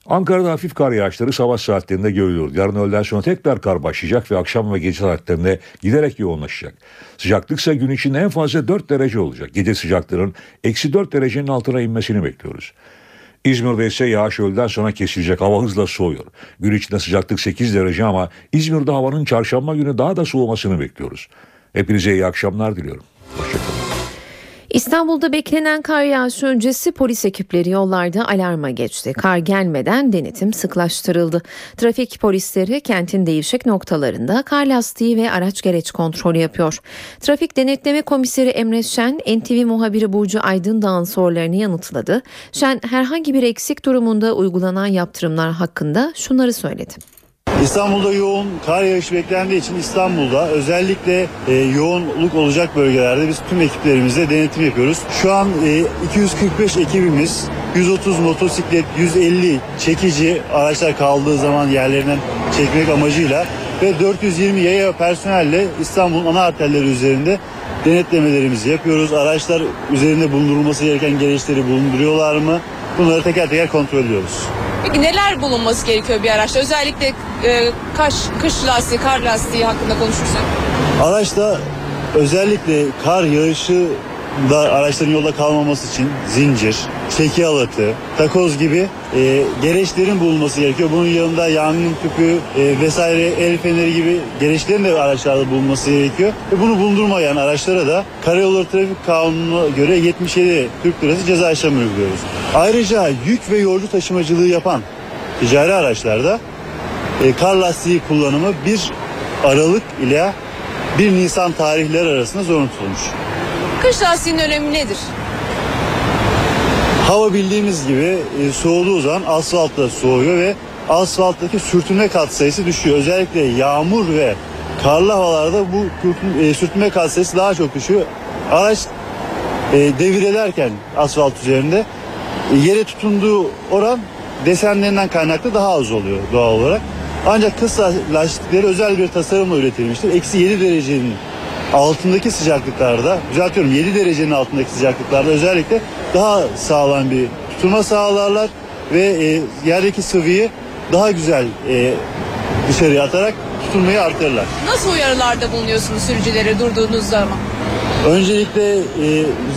Ankara'da hafif kar yağışları sabah saatlerinde görülüyor. Yarın öğleden sonra tekrar kar başlayacak ve akşam ve gece saatlerinde giderek yoğunlaşacak. Sıcaklık ise gün için en fazla 4 derece olacak. Gece sıcaklığının eksi 4 derecenin altına inmesini bekliyoruz. İzmir'de ise yağış öğleden sonra kesilecek. Hava hızla soğuyor. Gün içinde sıcaklık 8 derece ama İzmir'de havanın çarşamba günü daha da soğumasını bekliyoruz. Hepinize iyi akşamlar diliyorum. Hoşçakalın. İstanbul'da beklenen kar yağışı öncesi polis ekipleri yollarda alarma geçti. Kar gelmeden denetim sıklaştırıldı. Trafik polisleri kentin değişik noktalarında kar lastiği ve araç gereç kontrolü yapıyor. Trafik Denetleme Komiseri Emre Şen, NTV muhabiri Burcu Aydındağ'ın sorularını yanıtladı. Şen herhangi bir eksik durumunda uygulanan yaptırımlar hakkında şunları söyledi. İstanbul'da yoğun kar yağışı beklendiği için İstanbul'da özellikle e, yoğunluk olacak bölgelerde biz tüm ekiplerimizle denetim yapıyoruz. Şu an e, 245 ekibimiz 130 motosiklet, 150 çekici araçlar kaldığı zaman yerlerinden çekmek amacıyla ve 420 yaya personelle İstanbul'un ana arterleri üzerinde denetlemelerimizi yapıyoruz. Araçlar üzerinde bulundurulması gereken gereçleri bulunduruyorlar mı? Bunları teker teker kontrol ediyoruz. Peki neler bulunması gerekiyor bir araçta? Özellikle e, kaş, kış lastiği, kar lastiği hakkında konuşursak. Araçta özellikle kar yağışı da araçların yolda kalmaması için zincir, çeki alatı, takoz gibi e, gereçlerin bulunması gerekiyor. Bunun yanında yangın tüpü e, vesaire el feneri gibi gereçlerin de araçlarda bulunması gerekiyor. Ve bunu bulundurmayan araçlara da Karayolları Trafik Kanunu'na göre 77 Türk Lirası ceza işlemi uyguluyoruz. Ayrıca yük ve yolcu taşımacılığı yapan ticari araçlarda e, kar lastiği kullanımı 1 Aralık ile 1 Nisan tarihleri arasında zorunlu tutulmuş. Kış lastiğinin önemi nedir? Hava bildiğimiz gibi e, soğuduğu zaman asfalt da soğuyor ve asfalttaki sürtünme katsayısı düşüyor. Özellikle yağmur ve karlı havalarda bu e, sürtünme katsayısı daha çok düşüyor. Araç e, devir ederken asfalt üzerinde e, yere tutunduğu oran desenlerinden kaynaklı daha az oluyor doğal olarak. Ancak kısa lastikleri özel bir tasarımla üretilmiştir. Eksi 7 derecenin altındaki sıcaklıklarda, düzeltiyorum 7 derecenin altındaki sıcaklıklarda özellikle daha sağlam bir tutulma sağlarlar ve e, yerdeki sıvıyı daha güzel e, dışarıya atarak tutulmayı artırırlar. Nasıl uyarılarda bulunuyorsunuz sürücülere durduğunuz zaman? Öncelikle e,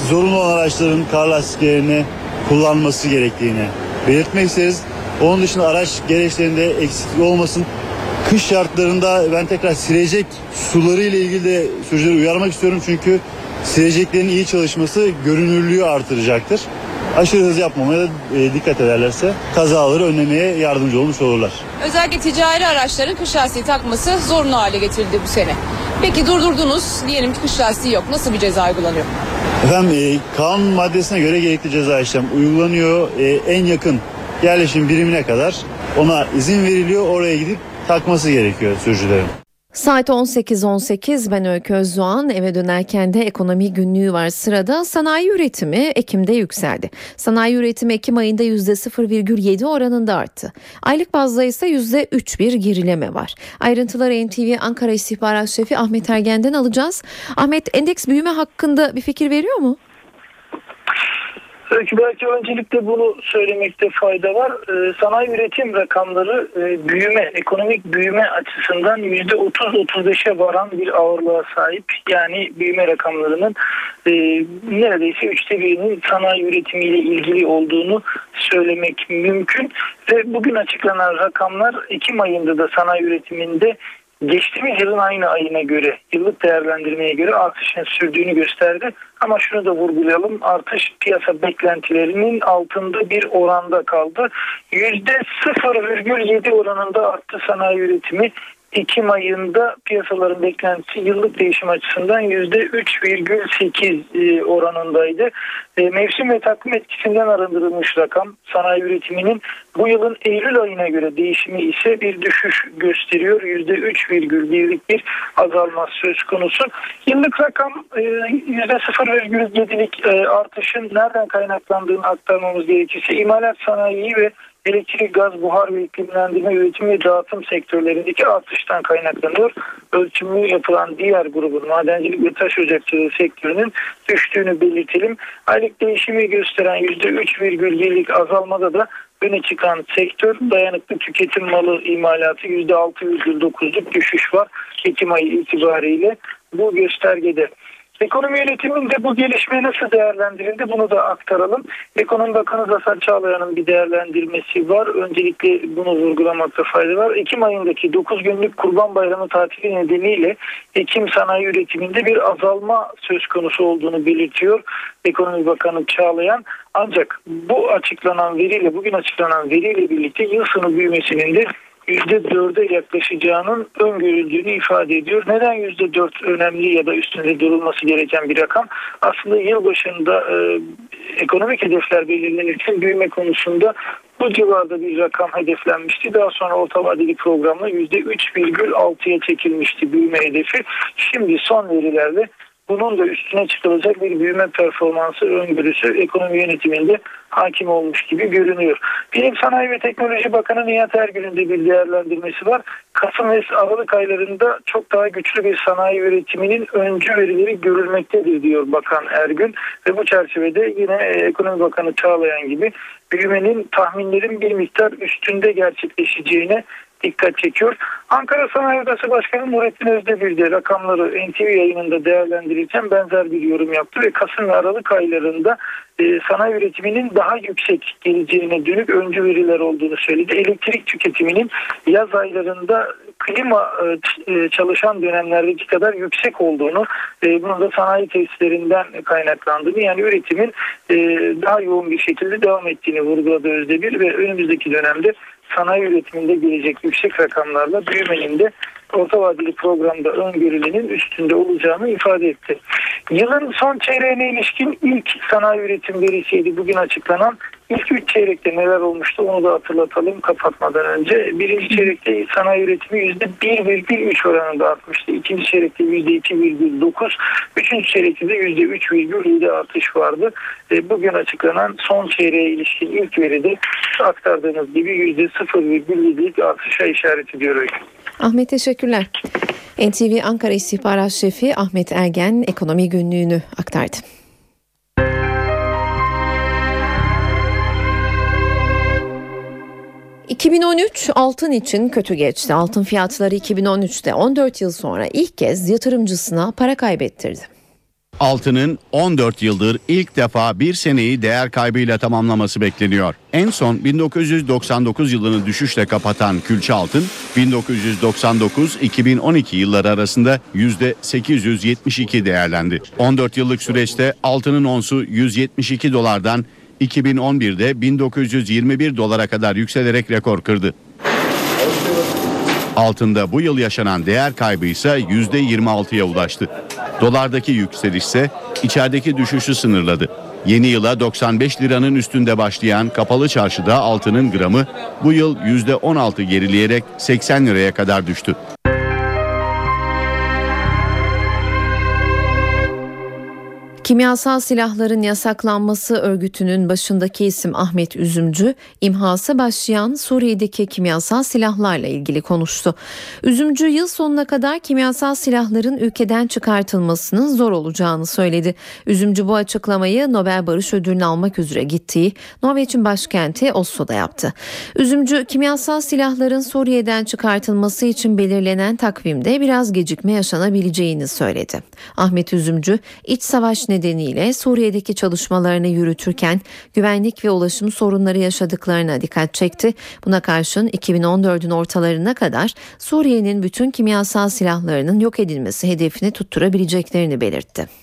zorunlu olan araçların kar lastiklerini kullanması gerektiğini belirtmek isteriz. Onun dışında araç gereçlerinde eksiklik olmasın. Kış şartlarında ben tekrar silecek suları ile ilgili de sürücüleri uyarmak istiyorum çünkü sileceklerin iyi çalışması görünürlüğü artıracaktır. aşırı hız yapmamaya e, dikkat ederlerse kazaları önlemeye yardımcı olmuş olurlar. Özellikle ticari araçların kış lastiği takması zorunlu hale getirildi bu sene. Peki durdurdunuz diyelim ki kış lastiği yok. Nasıl bir ceza uygulanıyor? Efendim e, kanun maddesine göre gerekli ceza işlem uygulanıyor. E, en yakın yerleşim birimine kadar ona izin veriliyor. Oraya gidip takması gerekiyor sürücülerin. Saat 18.18 ben Öykü Özdoğan eve dönerken de ekonomi günlüğü var sırada sanayi üretimi Ekim'de yükseldi. Sanayi üretimi Ekim ayında %0,7 oranında arttı. Aylık bazda ise %3 bir gerileme var. Ayrıntıları NTV Ankara İstihbarat Şefi Ahmet Ergen'den alacağız. Ahmet endeks büyüme hakkında bir fikir veriyor mu? Belki, belki öncelikle bunu söylemekte fayda var. Ee, sanayi üretim rakamları e, büyüme, ekonomik büyüme açısından %30-35'e varan bir ağırlığa sahip. Yani büyüme rakamlarının e, neredeyse üçte birinin sanayi üretimiyle ilgili olduğunu söylemek mümkün. Ve bugün açıklanan rakamlar Ekim ayında da sanayi üretiminde geçtiğimiz yılın aynı ayına göre yıllık değerlendirmeye göre artışın sürdüğünü gösterdi. Ama şunu da vurgulayalım artış piyasa beklentilerinin altında bir oranda kaldı. %0,7 oranında arttı sanayi üretimi. Ekim ayında piyasaların beklentisi yıllık değişim açısından %3,8 e, oranındaydı. E, mevsim ve takvim etkisinden arındırılmış rakam sanayi üretiminin bu yılın Eylül ayına göre değişimi ise bir düşüş gösteriyor. %3,1'lik bir azalma söz konusu. Yıllık rakam %0,7'lik e, artışın nereden kaynaklandığını aktarmamız gerekirse imalat sanayi ve elektrik, gaz, buhar ve iklimlendirme, üretim ve dağıtım sektörlerindeki artıştan kaynaklanıyor. Ölçümü yapılan diğer grubun madencilik ve taş ocakçılığı sektörünün düştüğünü belirtelim. Aylık değişimi gösteren %3,1'lik azalmada da öne çıkan sektör dayanıklı tüketim malı imalatı %6,9'luk düşüş var Ekim ayı itibariyle bu göstergede. Ekonomi yönetiminde bu gelişme nasıl değerlendirildi bunu da aktaralım. Ekonomi Bakanı Zafer Çağlayan'ın bir değerlendirmesi var. Öncelikle bunu vurgulamakta fayda var. Ekim ayındaki 9 günlük Kurban Bayramı tatili nedeniyle Ekim sanayi üretiminde bir azalma söz konusu olduğunu belirtiyor Ekonomi Bakanı Çağlayan. Ancak bu açıklanan veriyle bugün açıklanan veriyle birlikte yıl sonu büyümesinin de %4'e yaklaşacağının öngörüldüğünü ifade ediyor. Neden %4 önemli ya da üstünde durulması gereken bir rakam? Aslında yıl başında e, ekonomik hedefler belirlenirken büyüme konusunda bu civarda bir rakam hedeflenmişti. Daha sonra orta vadeli programla %3,6'ya çekilmişti büyüme hedefi. Şimdi son verilerle bunun da üstüne çıkılacak bir büyüme performansı öngörüsü ekonomi yönetiminde hakim olmuş gibi görünüyor. Bilim Sanayi ve Teknoloji Bakanı Nihat Ergün'ün de bir değerlendirmesi var. Kasım ve Aralık aylarında çok daha güçlü bir sanayi üretiminin öncü verileri görülmektedir diyor Bakan Ergün. Ve bu çerçevede yine Ekonomi Bakanı Çağlayan gibi büyümenin tahminlerin bir miktar üstünde gerçekleşeceğine dikkat çekiyor. Ankara Sanayi Odası Başkanı Nurettin Özdemir de rakamları NTV yayınında değerlendirirken benzer bir yorum yaptı ve Kasım ve Aralık aylarında e, sanayi üretiminin daha yüksek geleceğine dönük öncü veriler olduğunu söyledi. Elektrik tüketiminin yaz aylarında klima e, e çalışan dönemlerdeki kadar yüksek olduğunu, e, bunun da sanayi tesislerinden kaynaklandığını yani üretimin daha yoğun bir şekilde devam ettiğini vurguladı Özdemir ve önümüzdeki dönemde sanayi üretiminde gelecek yüksek rakamlarla büyümenin de orta vadeli programda öngörülenin üstünde olacağını ifade etti. Yılın son çeyreğine ilişkin ilk sanayi üretim verisiydi bugün açıklanan. İlk üç çeyrekte neler olmuştu onu da hatırlatalım kapatmadan önce. Birinci çeyrekte sanayi üretimi %1,3 oranında artmıştı. İkinci çeyrekte %2,9. Üçüncü çeyrekte de %3,7 artış vardı. E, bugün açıklanan son çeyreğe ilişkin ilk veride aktardığınız gibi %0,7'lik artışa işaret ediyor. Ahmet teşekkürler. NTV Ankara İstihbarat Şefi Ahmet Ergen ekonomi günlüğünü aktardı. ...2013 altın için kötü geçti. Altın fiyatları 2013'te 14 yıl sonra ilk kez yatırımcısına para kaybettirdi. Altının 14 yıldır ilk defa bir seneyi değer kaybıyla tamamlaması bekleniyor. En son 1999 yılını düşüşle kapatan külçe altın 1999-2012 yılları arasında %872 değerlendi. 14 yıllık süreçte altının onsu 172 dolardan 2011'de 1921 dolara kadar yükselerek rekor kırdı. Altında bu yıl yaşanan değer kaybı ise %26'ya ulaştı. Dolardaki yükseliş ise içerideki düşüşü sınırladı. Yeni yıla 95 liranın üstünde başlayan kapalı çarşıda altının gramı bu yıl %16 gerileyerek 80 liraya kadar düştü. Kimyasal silahların yasaklanması örgütünün başındaki isim Ahmet Üzümcü, imhası başlayan Suriye'deki kimyasal silahlarla ilgili konuştu. Üzümcü yıl sonuna kadar kimyasal silahların ülkeden çıkartılmasının zor olacağını söyledi. Üzümcü bu açıklamayı Nobel Barış Ödülünü almak üzere gittiği Norveç'in başkenti Oslo'da yaptı. Üzümcü kimyasal silahların Suriye'den çıkartılması için belirlenen takvimde biraz gecikme yaşanabileceğini söyledi. Ahmet Üzümcü iç savaş nedeniyle Suriye'deki çalışmalarını yürütürken güvenlik ve ulaşım sorunları yaşadıklarına dikkat çekti. Buna karşın 2014'ün ortalarına kadar Suriye'nin bütün kimyasal silahlarının yok edilmesi hedefini tutturabileceklerini belirtti.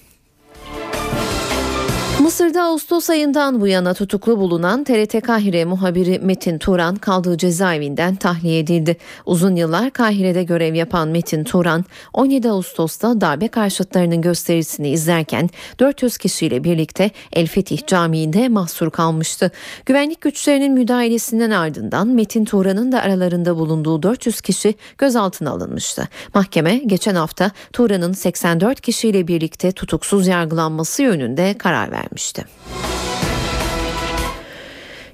Mısır'da Ağustos ayından bu yana tutuklu bulunan TRT Kahire muhabiri Metin Turan kaldığı cezaevinden tahliye edildi. Uzun yıllar Kahire'de görev yapan Metin Turan 17 Ağustos'ta darbe karşıtlarının gösterisini izlerken 400 kişiyle birlikte El Fetih Camii'nde mahsur kalmıştı. Güvenlik güçlerinin müdahalesinden ardından Metin Turan'ın da aralarında bulunduğu 400 kişi gözaltına alınmıştı. Mahkeme geçen hafta Turan'ın 84 kişiyle birlikte tutuksuz yargılanması yönünde karar vermişti vermişti.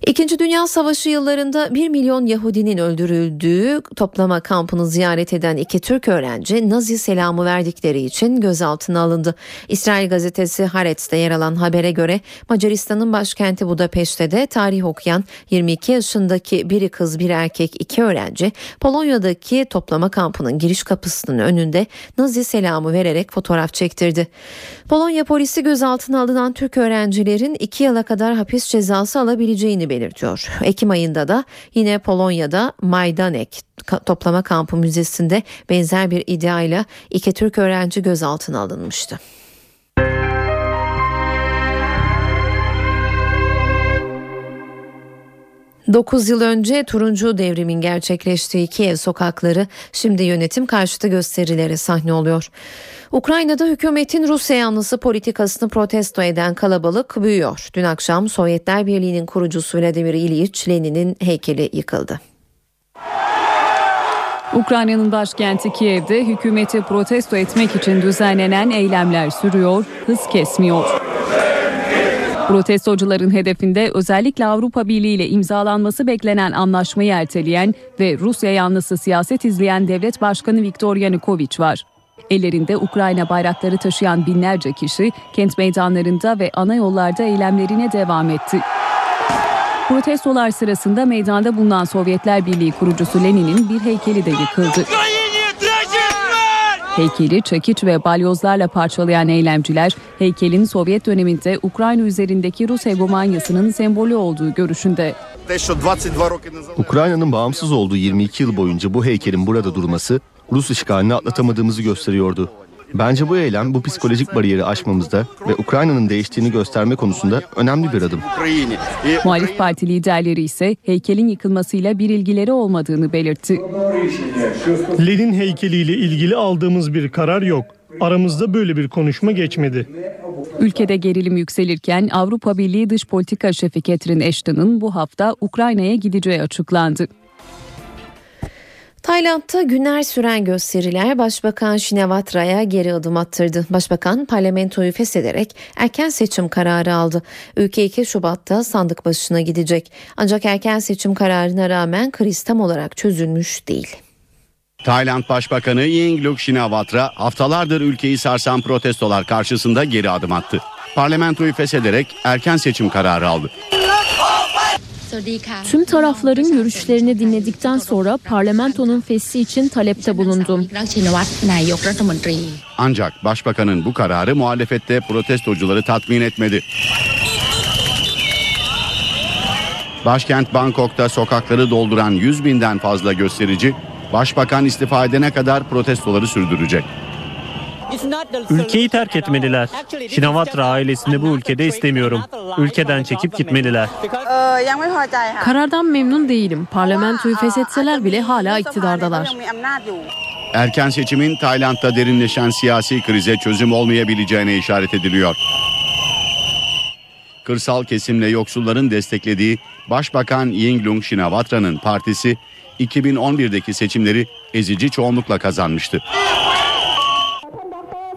İkinci Dünya Savaşı yıllarında 1 milyon Yahudinin öldürüldüğü toplama kampını ziyaret eden iki Türk öğrenci Nazi selamı verdikleri için gözaltına alındı. İsrail gazetesi Haaretz'te yer alan habere göre Macaristan'ın başkenti Budapeşte de tarih okuyan 22 yaşındaki biri kız bir erkek iki öğrenci Polonya'daki toplama kampının giriş kapısının önünde Nazi selamı vererek fotoğraf çektirdi. Polonya polisi gözaltına alınan Türk öğrencilerin 2 yıla kadar hapis cezası alabileceğini belirtiyor. Ekim ayında da yine Polonya'da Majdanek toplama kampı müzesinde benzer bir iddiayla iki Türk öğrenci gözaltına alınmıştı. Dokuz yıl önce turuncu devrimin gerçekleştiği Kiev sokakları şimdi yönetim karşıtı gösterilere sahne oluyor. Ukrayna'da hükümetin Rusya yanlısı politikasını protesto eden kalabalık büyüyor. Dün akşam Sovyetler Birliği'nin kurucusu Vladimir İlyich Lenin'in heykeli yıkıldı. Ukrayna'nın başkenti Kiev'de hükümeti protesto etmek için düzenlenen eylemler sürüyor, hız kesmiyor. Protestocuların hedefinde özellikle Avrupa Birliği ile imzalanması beklenen anlaşmayı erteleyen ve Rusya yanlısı siyaset izleyen devlet başkanı Viktor Yanukovych var. Ellerinde Ukrayna bayrakları taşıyan binlerce kişi kent meydanlarında ve ana yollarda eylemlerine devam etti. Protestolar sırasında meydanda bulunan Sovyetler Birliği kurucusu Lenin'in bir heykeli de yıkıldı. Heykeli çekiç ve balyozlarla parçalayan eylemciler heykelin Sovyet döneminde Ukrayna üzerindeki Rus hegemonyasının sembolü olduğu görüşünde. Ukrayna'nın bağımsız olduğu 22 yıl boyunca bu heykelin burada durması Rus işgalini atlatamadığımızı gösteriyordu. Bence bu eylem bu psikolojik bariyeri aşmamızda ve Ukrayna'nın değiştiğini gösterme konusunda önemli bir adım. Muhalif parti liderleri ise heykelin yıkılmasıyla bir ilgileri olmadığını belirtti. Lenin heykeliyle ilgili aldığımız bir karar yok. Aramızda böyle bir konuşma geçmedi. Ülkede gerilim yükselirken Avrupa Birliği Dış Politika Şefi Catherine Ashton'ın bu hafta Ukrayna'ya gideceği açıklandı. Tayland'da günler süren gösteriler Başbakan Shinawatra geri adım attırdı. Başbakan parlamentoyu feshederek erken seçim kararı aldı. Ülke 2 Şubat'ta sandık başına gidecek. Ancak erken seçim kararına rağmen kriz tam olarak çözülmüş değil. Tayland Başbakanı Yingluck Shinawatra haftalardır ülkeyi sarsan protestolar karşısında geri adım attı. Parlamentoyu feshederek erken seçim kararı aldı. Tüm tarafların görüşlerini dinledikten sonra parlamentonun fesli için talepte bulundum. Ancak başbakanın bu kararı muhalefette protestocuları tatmin etmedi. Başkent Bangkok'ta sokakları dolduran 100 binden fazla gösterici, başbakan istifa edene kadar protestoları sürdürecek. Ülkeyi terk etmeliler. Şinavatra ailesini bu ülkede istemiyorum. Ülkeden çekip gitmeliler. Karardan memnun değilim. Parlamentoyu feshetseler bile hala iktidardalar. Erken seçimin Tayland'da derinleşen siyasi krize çözüm olmayabileceğine işaret ediliyor. Kırsal kesimle yoksulların desteklediği Başbakan Yingluck Shinawatra'nın partisi 2011'deki seçimleri ezici çoğunlukla kazanmıştı.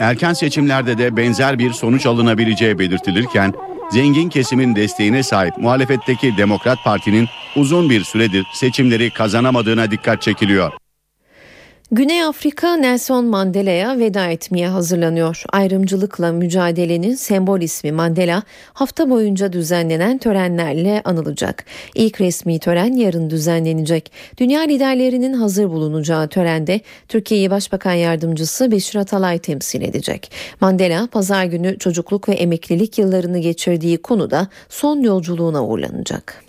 Erken seçimlerde de benzer bir sonuç alınabileceği belirtilirken zengin kesimin desteğine sahip muhalefetteki Demokrat Parti'nin uzun bir süredir seçimleri kazanamadığına dikkat çekiliyor. Güney Afrika Nelson Mandela'ya veda etmeye hazırlanıyor. Ayrımcılıkla mücadelenin sembol ismi Mandela hafta boyunca düzenlenen törenlerle anılacak. İlk resmi tören yarın düzenlenecek. Dünya liderlerinin hazır bulunacağı törende Türkiye'yi Başbakan Yardımcısı Beşir Atalay temsil edecek. Mandela pazar günü çocukluk ve emeklilik yıllarını geçirdiği konuda son yolculuğuna uğurlanacak.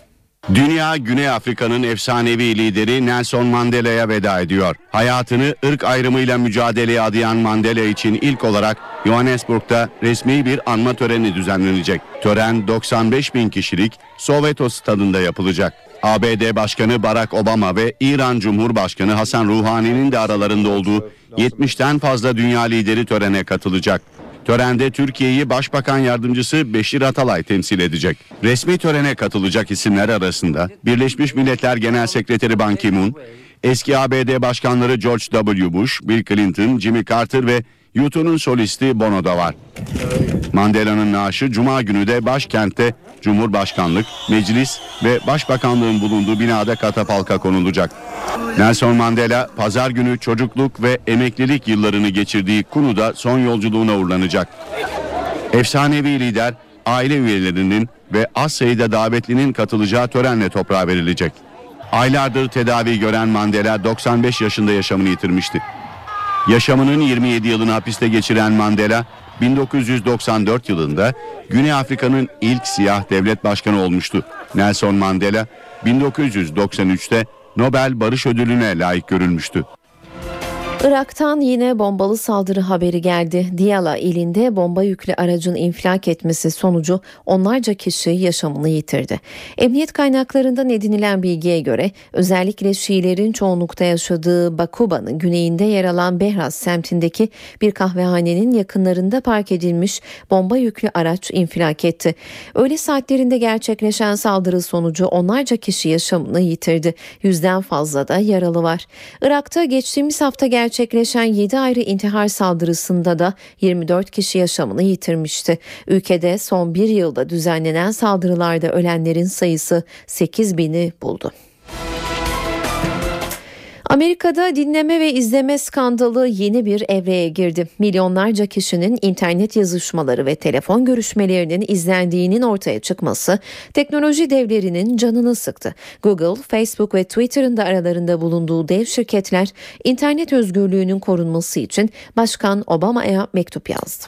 Dünya Güney Afrika'nın efsanevi lideri Nelson Mandela'ya veda ediyor. Hayatını ırk ayrımıyla mücadeleye adayan Mandela için ilk olarak Johannesburg'da resmi bir anma töreni düzenlenecek. Tören 95 bin kişilik Soweto stadında yapılacak. ABD Başkanı Barack Obama ve İran Cumhurbaşkanı Hasan Ruhani'nin de aralarında olduğu 70'ten fazla dünya lideri törene katılacak. Törende Türkiye'yi Başbakan Yardımcısı Beşir Atalay temsil edecek. Resmi törene katılacak isimler arasında Birleşmiş Milletler Genel Sekreteri Ban Ki-moon, eski ABD Başkanları George W. Bush, Bill Clinton, Jimmy Carter ve U2'nun solisti Bono da var. Mandela'nın naaşı Cuma günü de başkentte Cumhurbaşkanlık, Meclis ve Başbakanlığın bulunduğu binada katafalka konulacak. Nelson Mandela pazar günü çocukluk ve emeklilik yıllarını geçirdiği Kunu'da son yolculuğuna uğurlanacak. Efsanevi lider aile üyelerinin ve az sayıda davetlinin katılacağı törenle toprağa verilecek. Aylardır tedavi gören Mandela 95 yaşında yaşamını yitirmişti. Yaşamının 27 yılını hapiste geçiren Mandela 1994 yılında Güney Afrika'nın ilk siyah devlet başkanı olmuştu. Nelson Mandela 1993'te Nobel Barış Ödülü'ne layık görülmüştü. Irak'tan yine bombalı saldırı haberi geldi. Diyala ilinde bomba yüklü aracın infilak etmesi sonucu onlarca kişi yaşamını yitirdi. Emniyet kaynaklarından edinilen bilgiye göre özellikle Şiilerin çoğunlukta yaşadığı Bakuba'nın güneyinde yer alan Behraz semtindeki bir kahvehanenin yakınlarında park edilmiş bomba yüklü araç infilak etti. Öğle saatlerinde gerçekleşen saldırı sonucu onlarca kişi yaşamını yitirdi. Yüzden fazla da yaralı var. Irak'ta geçtiğimiz hafta gerçekleşen gerçekleşen 7 ayrı intihar saldırısında da 24 kişi yaşamını yitirmişti. Ülkede son bir yılda düzenlenen saldırılarda ölenlerin sayısı 8 bini buldu. Amerika'da dinleme ve izleme skandalı yeni bir evreye girdi. Milyonlarca kişinin internet yazışmaları ve telefon görüşmelerinin izlendiğinin ortaya çıkması teknoloji devlerinin canını sıktı. Google, Facebook ve Twitter'ın da aralarında bulunduğu dev şirketler internet özgürlüğünün korunması için Başkan Obama'ya mektup yazdı.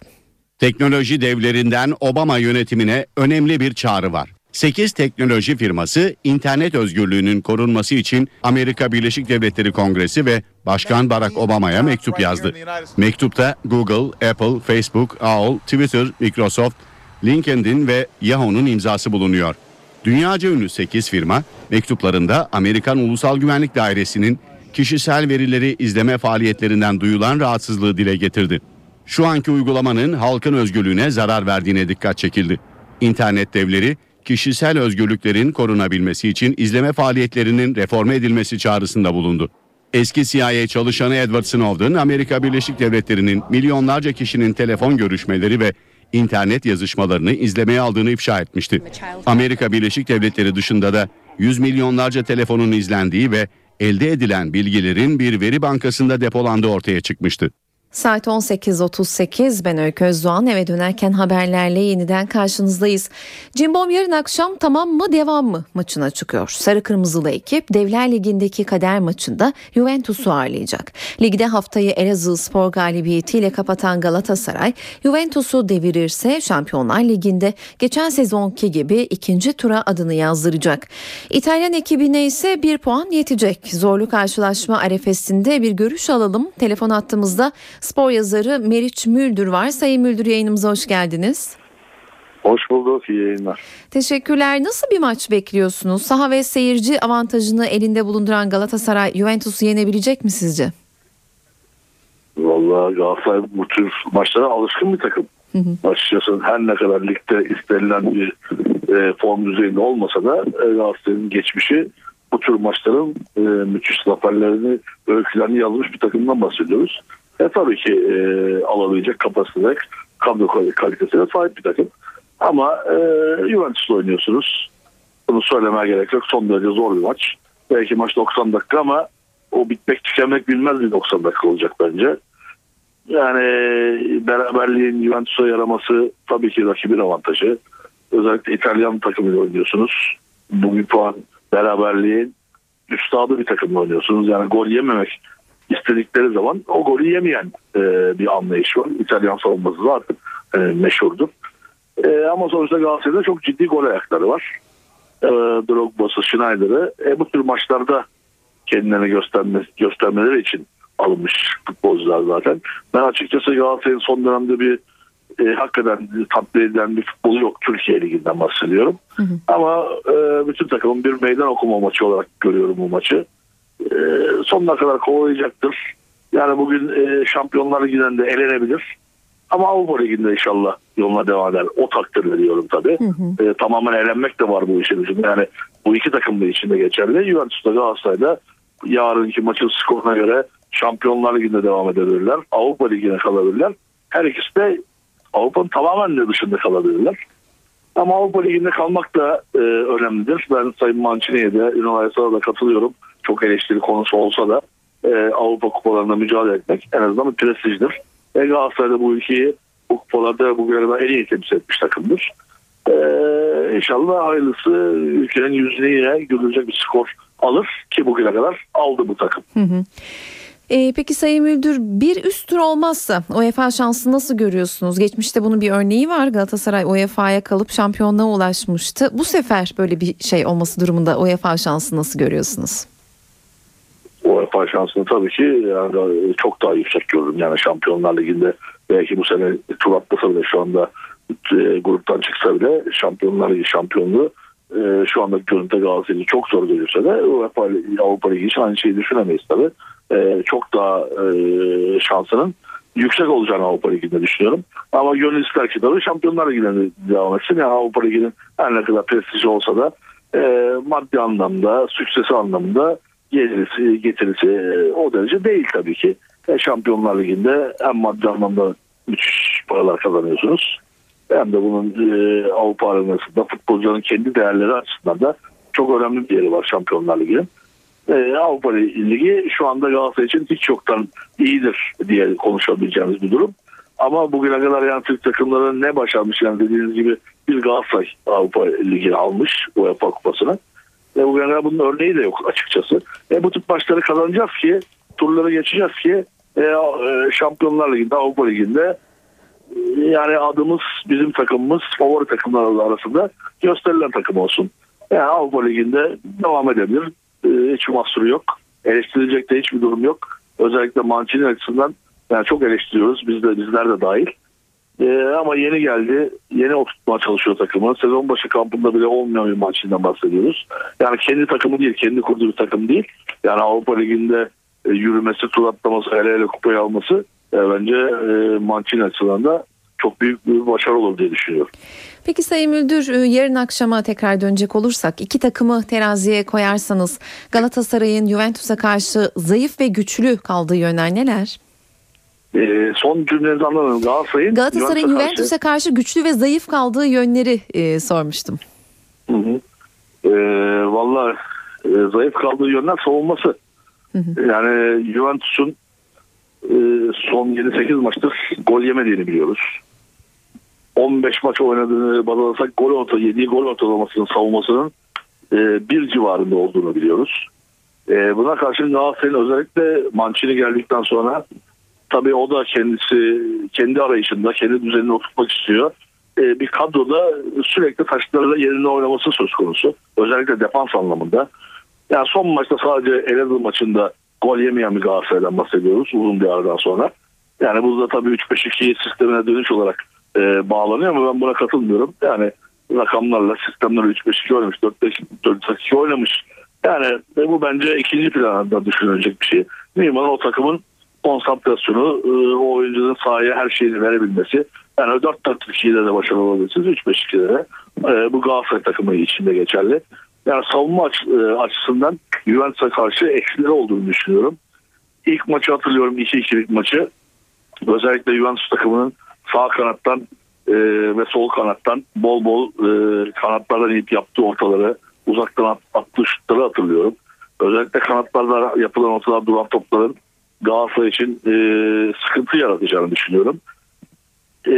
Teknoloji devlerinden Obama yönetimine önemli bir çağrı var. 8 teknoloji firması internet özgürlüğünün korunması için Amerika Birleşik Devletleri Kongresi ve Başkan Barack Obama'ya mektup yazdı. Mektupta Google, Apple, Facebook, AOL, Twitter, Microsoft, LinkedIn ve Yahoo'nun imzası bulunuyor. Dünyaca ünlü 8 firma mektuplarında Amerikan Ulusal Güvenlik Dairesi'nin kişisel verileri izleme faaliyetlerinden duyulan rahatsızlığı dile getirdi. Şu anki uygulamanın halkın özgürlüğüne zarar verdiğine dikkat çekildi. İnternet devleri kişisel özgürlüklerin korunabilmesi için izleme faaliyetlerinin reforme edilmesi çağrısında bulundu. Eski CIA çalışanı Edward Snowden, Amerika Birleşik Devletleri'nin milyonlarca kişinin telefon görüşmeleri ve internet yazışmalarını izlemeye aldığını ifşa etmişti. Amerika Birleşik Devletleri dışında da yüz milyonlarca telefonun izlendiği ve elde edilen bilgilerin bir veri bankasında depolandığı ortaya çıkmıştı. Saat 18.38 ben Öykü Özdoğan eve dönerken haberlerle yeniden karşınızdayız. Cimbom yarın akşam tamam mı devam mı maçına çıkıyor. Sarı Kırmızılı ekip Devler Ligi'ndeki kader maçında Juventus'u ağırlayacak. Ligde haftayı Elazığ spor galibiyetiyle kapatan Galatasaray Juventus'u devirirse Şampiyonlar Ligi'nde geçen sezonki gibi ikinci tura adını yazdıracak. İtalyan ekibine ise bir puan yetecek. Zorlu karşılaşma arefesinde bir görüş alalım. Telefon attığımızda spor yazarı Meriç Müldür var. Sayın Müldür yayınımıza hoş geldiniz. Hoş bulduk, iyi yayınlar. Teşekkürler. Nasıl bir maç bekliyorsunuz? Saha ve seyirci avantajını elinde bulunduran Galatasaray Juventus'u yenebilecek mi sizce? Vallahi Galatasaray bu tür maçlara alışkın bir takım. Hı hı. Açıkçası her ne kadar ligde istenilen bir e, form düzeyinde olmasa da e, Galatasaray'ın geçmişi bu tür maçların e, müthiş zaferlerini, öykülerini yazmış bir takımdan bahsediyoruz. E tabii ki e, alabilecek kapasite, kadro kalitesine sahip bir takım. Ama e, Juventus'la oynuyorsunuz. Bunu söylemeye gerek yok. Son derece zor bir maç. Belki maç 90 dakika ama o bitmek tükenmek bilmez bir 90 dakika olacak bence. Yani beraberliğin Juventus'a yaraması tabii ki rakibin avantajı. Özellikle İtalyan takımıyla oynuyorsunuz. Bu bir puan beraberliğin üstadı bir takımla oynuyorsunuz. Yani gol yememek istedikleri zaman o golü yemeyen e, bir anlayış var. İtalyan savunması zaten e, meşhurdur. E, ama sonuçta Galatasaray'da çok ciddi gol ayakları var. E, Drogba'sı, Schneider'ı. E, bu tür maçlarda kendilerini gösterme, göstermeleri için alınmış futbolcular zaten. Ben açıkçası Galatasaray'ın son dönemde bir e, hakikaten tatmin edilen bir futbolu yok. Türkiye Ligi'nden bahsediyorum. Hı hı. Ama e, bütün takımın bir meydan okuma maçı olarak görüyorum bu maçı. E, sonuna kadar kovalayacaktır. Yani bugün e, Şampiyonlar Ligi'nden de elenebilir. Ama Avrupa Ligi'nde inşallah yoluna devam eder. O takdir veriyorum tabii. Hı hı. E, tamamen eğlenmek de var bu işin içinde. Yani bu iki takım da içinde geçerli. Juventus'ta Galatasaray'da yarınki maçın skoruna göre Şampiyonlar Ligi'nde devam edebilirler. Avrupa Ligi'ne kalabilirler. Her ikisi de Avrupa'nın tamamen de dışında kalabilirler. Ama Avrupa Ligi'nde kalmak da e, önemlidir. Ben Sayın Mancini'ye de Ünal Aysal'a da katılıyorum. Çok eleştiri konusu olsa da e, Avrupa kupalarında mücadele etmek en azından bir prestijdir. E, Galatasaray'da bu ülkeyi bu kupalarda bugüne kadar en iyi temsil etmiş takımdır. Ee, inşallah hayırlısı ülkenin yüzüne yine gülecek bir skor alır ki bugüne kadar aldı bu takım. Hı hı. Ee, peki Sayın Müldür bir üst tur olmazsa UEFA şansı nasıl görüyorsunuz? Geçmişte bunun bir örneği var. Galatasaray UEFA'ya kalıp şampiyonluğa ulaşmıştı. Bu sefer böyle bir şey olması durumunda UEFA şansı nasıl görüyorsunuz? UEFA şansını tabii ki yani çok daha yüksek görüyorum. Yani Şampiyonlar Ligi'nde belki bu sene tur atlasa bile şu anda e, gruptan çıksa bile Şampiyonlar Ligi şampiyonluğu e, şu anda görüntü Galatasaray'ı çok zor görürse de UEFA Avrupa Ligi için aynı şeyi düşünemeyiz tabii. E, çok daha e, şansının yüksek olacağını Avrupa Ligi'nde düşünüyorum. Ama gönül ister ki tabii Şampiyonlar Ligi'ne devam etsin. Yani Avrupa Ligi'nin her ne kadar prestiji olsa da e, maddi anlamda, süksesi anlamında gelirisi, getirisi e, o derece değil tabii ki. E, Şampiyonlar Ligi'nde hem maddi anlamda müthiş paralar kazanıyorsunuz. Hem de bunun e, Avrupa arenasında futbolcuların kendi değerleri açısından da çok önemli bir yeri var Şampiyonlar Ligi'nin. Avrupa Ligi şu anda Galatasaray için hiç yoktan iyidir diye konuşabileceğimiz bir durum. Ama bugüne kadar yani Türk takımları ne başarmış yani dediğiniz gibi bir Galatasaray Avrupa Ligi'ni almış UEFA Kupası'nı. Ve kadar bunun örneği de yok açıkçası. E, bu tip maçları kazanacağız ki turlara geçeceğiz ki e, e, Şampiyonlar Ligi'nde Avrupa Ligi'nde e, yani adımız bizim takımımız favori takımlar arasında gösterilen takım olsun. Yani Avrupa Ligi'nde devam edebilir. E, hiç mahsuru yok. Eleştirilecek de hiçbir durum yok. Özellikle Mancini açısından yani çok eleştiriyoruz. Biz de bizler de dahil. Ee, ama yeni geldi. Yeni oturtmaya çalışıyor takımı. Sezon başı kampında bile olmayan bir maçından bahsediyoruz. Yani kendi takımı değil, kendi kurduğu bir takım değil. Yani Avrupa Ligi'nde e, yürümesi, tur atlaması, hele hele kupayı alması e, bence e, Mancini açısından da çok büyük bir başarı olur diye düşünüyorum. Peki Sayın Müldür e, yarın akşama tekrar dönecek olursak iki takımı teraziye koyarsanız Galatasaray'ın Juventus'a karşı zayıf ve güçlü kaldığı yönler neler? E, son cümlenizi anlamadım. Galatasaray'ın Galatasaray'ın Juventus'a karşı... karşı güçlü ve zayıf kaldığı yönleri e, sormuştum. Hı hı. E, Valla e, zayıf kaldığı yönler savunması. Hı hı. Yani Juventus'un e, son 7-8 maçtır gol yemediğini biliyoruz. 15 maç oynadığını baz alırsak gol orta, yediği gol ortalamasının savunmasının e, bir civarında olduğunu biliyoruz. E, buna karşın Galatasaray'ın özellikle Mancini geldikten sonra Tabii o da kendisi kendi arayışında, kendi düzenini oturtmak istiyor. Ee, bir kadroda sürekli taşlarla yerine oynaması söz konusu. Özellikle defans anlamında. Yani son maçta sadece Elazığ maçında gol yemeyen bir Galatasaray'dan bahsediyoruz uzun bir aradan sonra. Yani bu da tabii 3-5-2 sistemine dönüş olarak e, bağlanıyor ama ben buna katılmıyorum. Yani rakamlarla sistemler 3-5-2 oynamış, 4-5-2 oynamış. Yani e, bu bence ikinci planda düşünülecek bir şey. Olan o takımın konsantrasyonu, e, o oyuncunun sahaya her şeyini verebilmesi. Yani 4-4-2'de de başarılı olabilirsiniz, 3-5-2'de de. E, bu Galatasaray takımı içinde geçerli. Yani savunma e, açısından Juventus'a karşı eksileri olduğunu düşünüyorum. İlk maçı hatırlıyorum 2-2'lik maçı. Özellikle Juventus takımının sağ kanattan ve sol kanattan bol bol kanatlardan inip yaptığı ortaları uzaktan at, attığı şutları hatırlıyorum. Özellikle kanatlarda yapılan ortalar duran topların Galatasaray için e, sıkıntı yaratacağını düşünüyorum. E,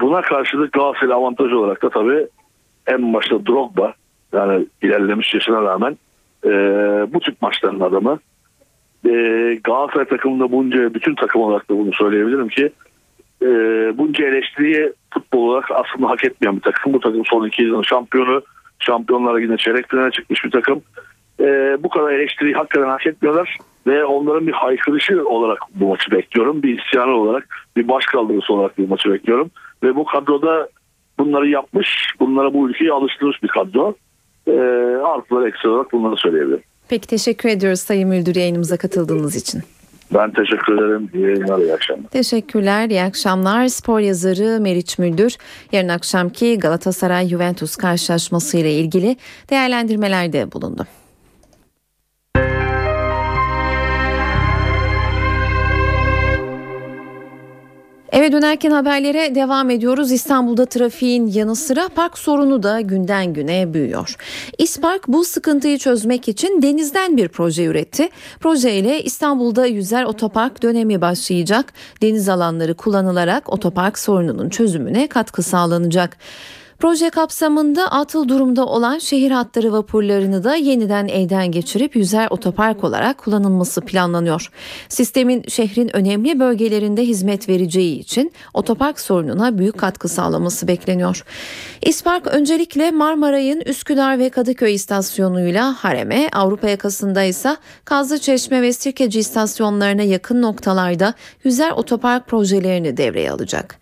buna karşılık Galatasaray avantajı olarak da tabii en başta Drogba yani ilerlemiş yaşına rağmen e, bu tip maçların adamı. E, Galatasaray takımında bunca bütün takım olarak da bunu söyleyebilirim ki e, bunca eleştiriyi futbol olarak aslında hak etmeyen bir takım. Bu takım son iki yılın şampiyonu. Şampiyonlara yine çeyrek finale çıkmış bir takım. E, bu kadar eleştiriyi hakikaten hak etmiyorlar. Ve onların bir haykırışı olarak bu maçı bekliyorum. Bir isyanı olarak, bir başkaldırısı olarak bu maçı bekliyorum. Ve bu kadroda bunları yapmış, bunlara bu ülkeyi alıştırmış bir kadro. E, artıları eksi olarak bunları söyleyebilirim. Peki teşekkür ediyoruz Sayın Müldür yayınımıza katıldığınız için. Ben teşekkür ederim. İyi yayınlar, iyi akşamlar. Teşekkürler, iyi akşamlar. Spor yazarı Meriç Müldür yarın akşamki Galatasaray-Juventus karşılaşması ile ilgili değerlendirmelerde bulundu. Eve dönerken haberlere devam ediyoruz. İstanbul'da trafiğin yanı sıra park sorunu da günden güne büyüyor. İspark bu sıkıntıyı çözmek için denizden bir proje üretti. Proje ile İstanbul'da yüzer otopark dönemi başlayacak. Deniz alanları kullanılarak otopark sorununun çözümüne katkı sağlanacak. Proje kapsamında atıl durumda olan şehir hatları vapurlarını da yeniden elden geçirip yüzer otopark olarak kullanılması planlanıyor. Sistemin şehrin önemli bölgelerinde hizmet vereceği için otopark sorununa büyük katkı sağlaması bekleniyor. İspark öncelikle Marmaray'ın Üsküdar ve Kadıköy istasyonuyla Harem'e, Avrupa yakasında ise Kazlıçeşme ve Sirkeci istasyonlarına yakın noktalarda yüzer otopark projelerini devreye alacak.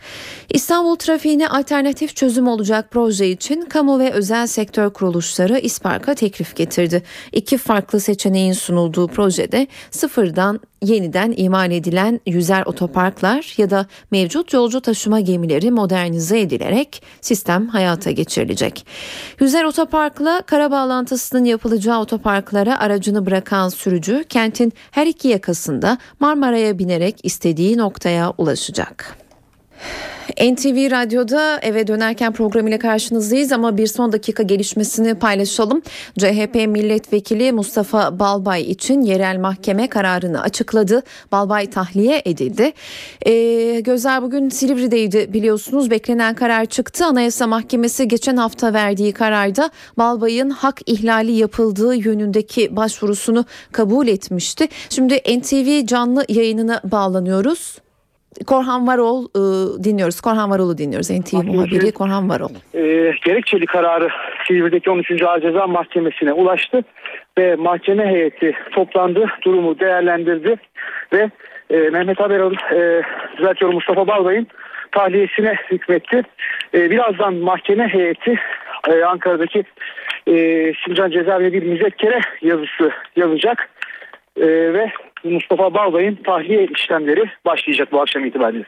İstanbul trafiğine alternatif çözüm olacak proje için kamu ve özel sektör kuruluşları İspark'a teklif getirdi. İki farklı seçeneğin sunulduğu projede sıfırdan yeniden imal edilen yüzer otoparklar ya da mevcut yolcu taşıma gemileri modernize edilerek sistem hayata geçirilecek. Yüzer otoparkla kara bağlantısının yapılacağı otoparklara aracını bırakan sürücü kentin her iki yakasında Marmara'ya binerek istediği noktaya ulaşacak. NTV Radyo'da eve dönerken programıyla karşınızdayız ama bir son dakika gelişmesini paylaşalım. CHP milletvekili Mustafa Balbay için yerel mahkeme kararını açıkladı. Balbay tahliye edildi. E, gözler bugün Silivri'deydi biliyorsunuz. Beklenen karar çıktı. Anayasa Mahkemesi geçen hafta verdiği kararda Balbay'ın hak ihlali yapıldığı yönündeki başvurusunu kabul etmişti. Şimdi NTV canlı yayınına bağlanıyoruz. Korhan Varol e, dinliyoruz. Korhan Varol'u dinliyoruz. NTV muhabiri Korhan Varol. E, gerekçeli kararı Silivri'deki 13. Ağır Ceza Mahkemesi'ne ulaştı ve mahkeme heyeti toplandı, durumu değerlendirdi ve e, Mehmet Haberol, e, düzeltiyorum Mustafa Balbay'ın tahliyesine hükmetti. E, birazdan mahkeme heyeti e, Ankara'daki e, Sincan Cezaevi bir müzekkere yazısı yazacak e, ve Mustafa Balbay'ın tahliye işlemleri başlayacak bu akşam itibariyle.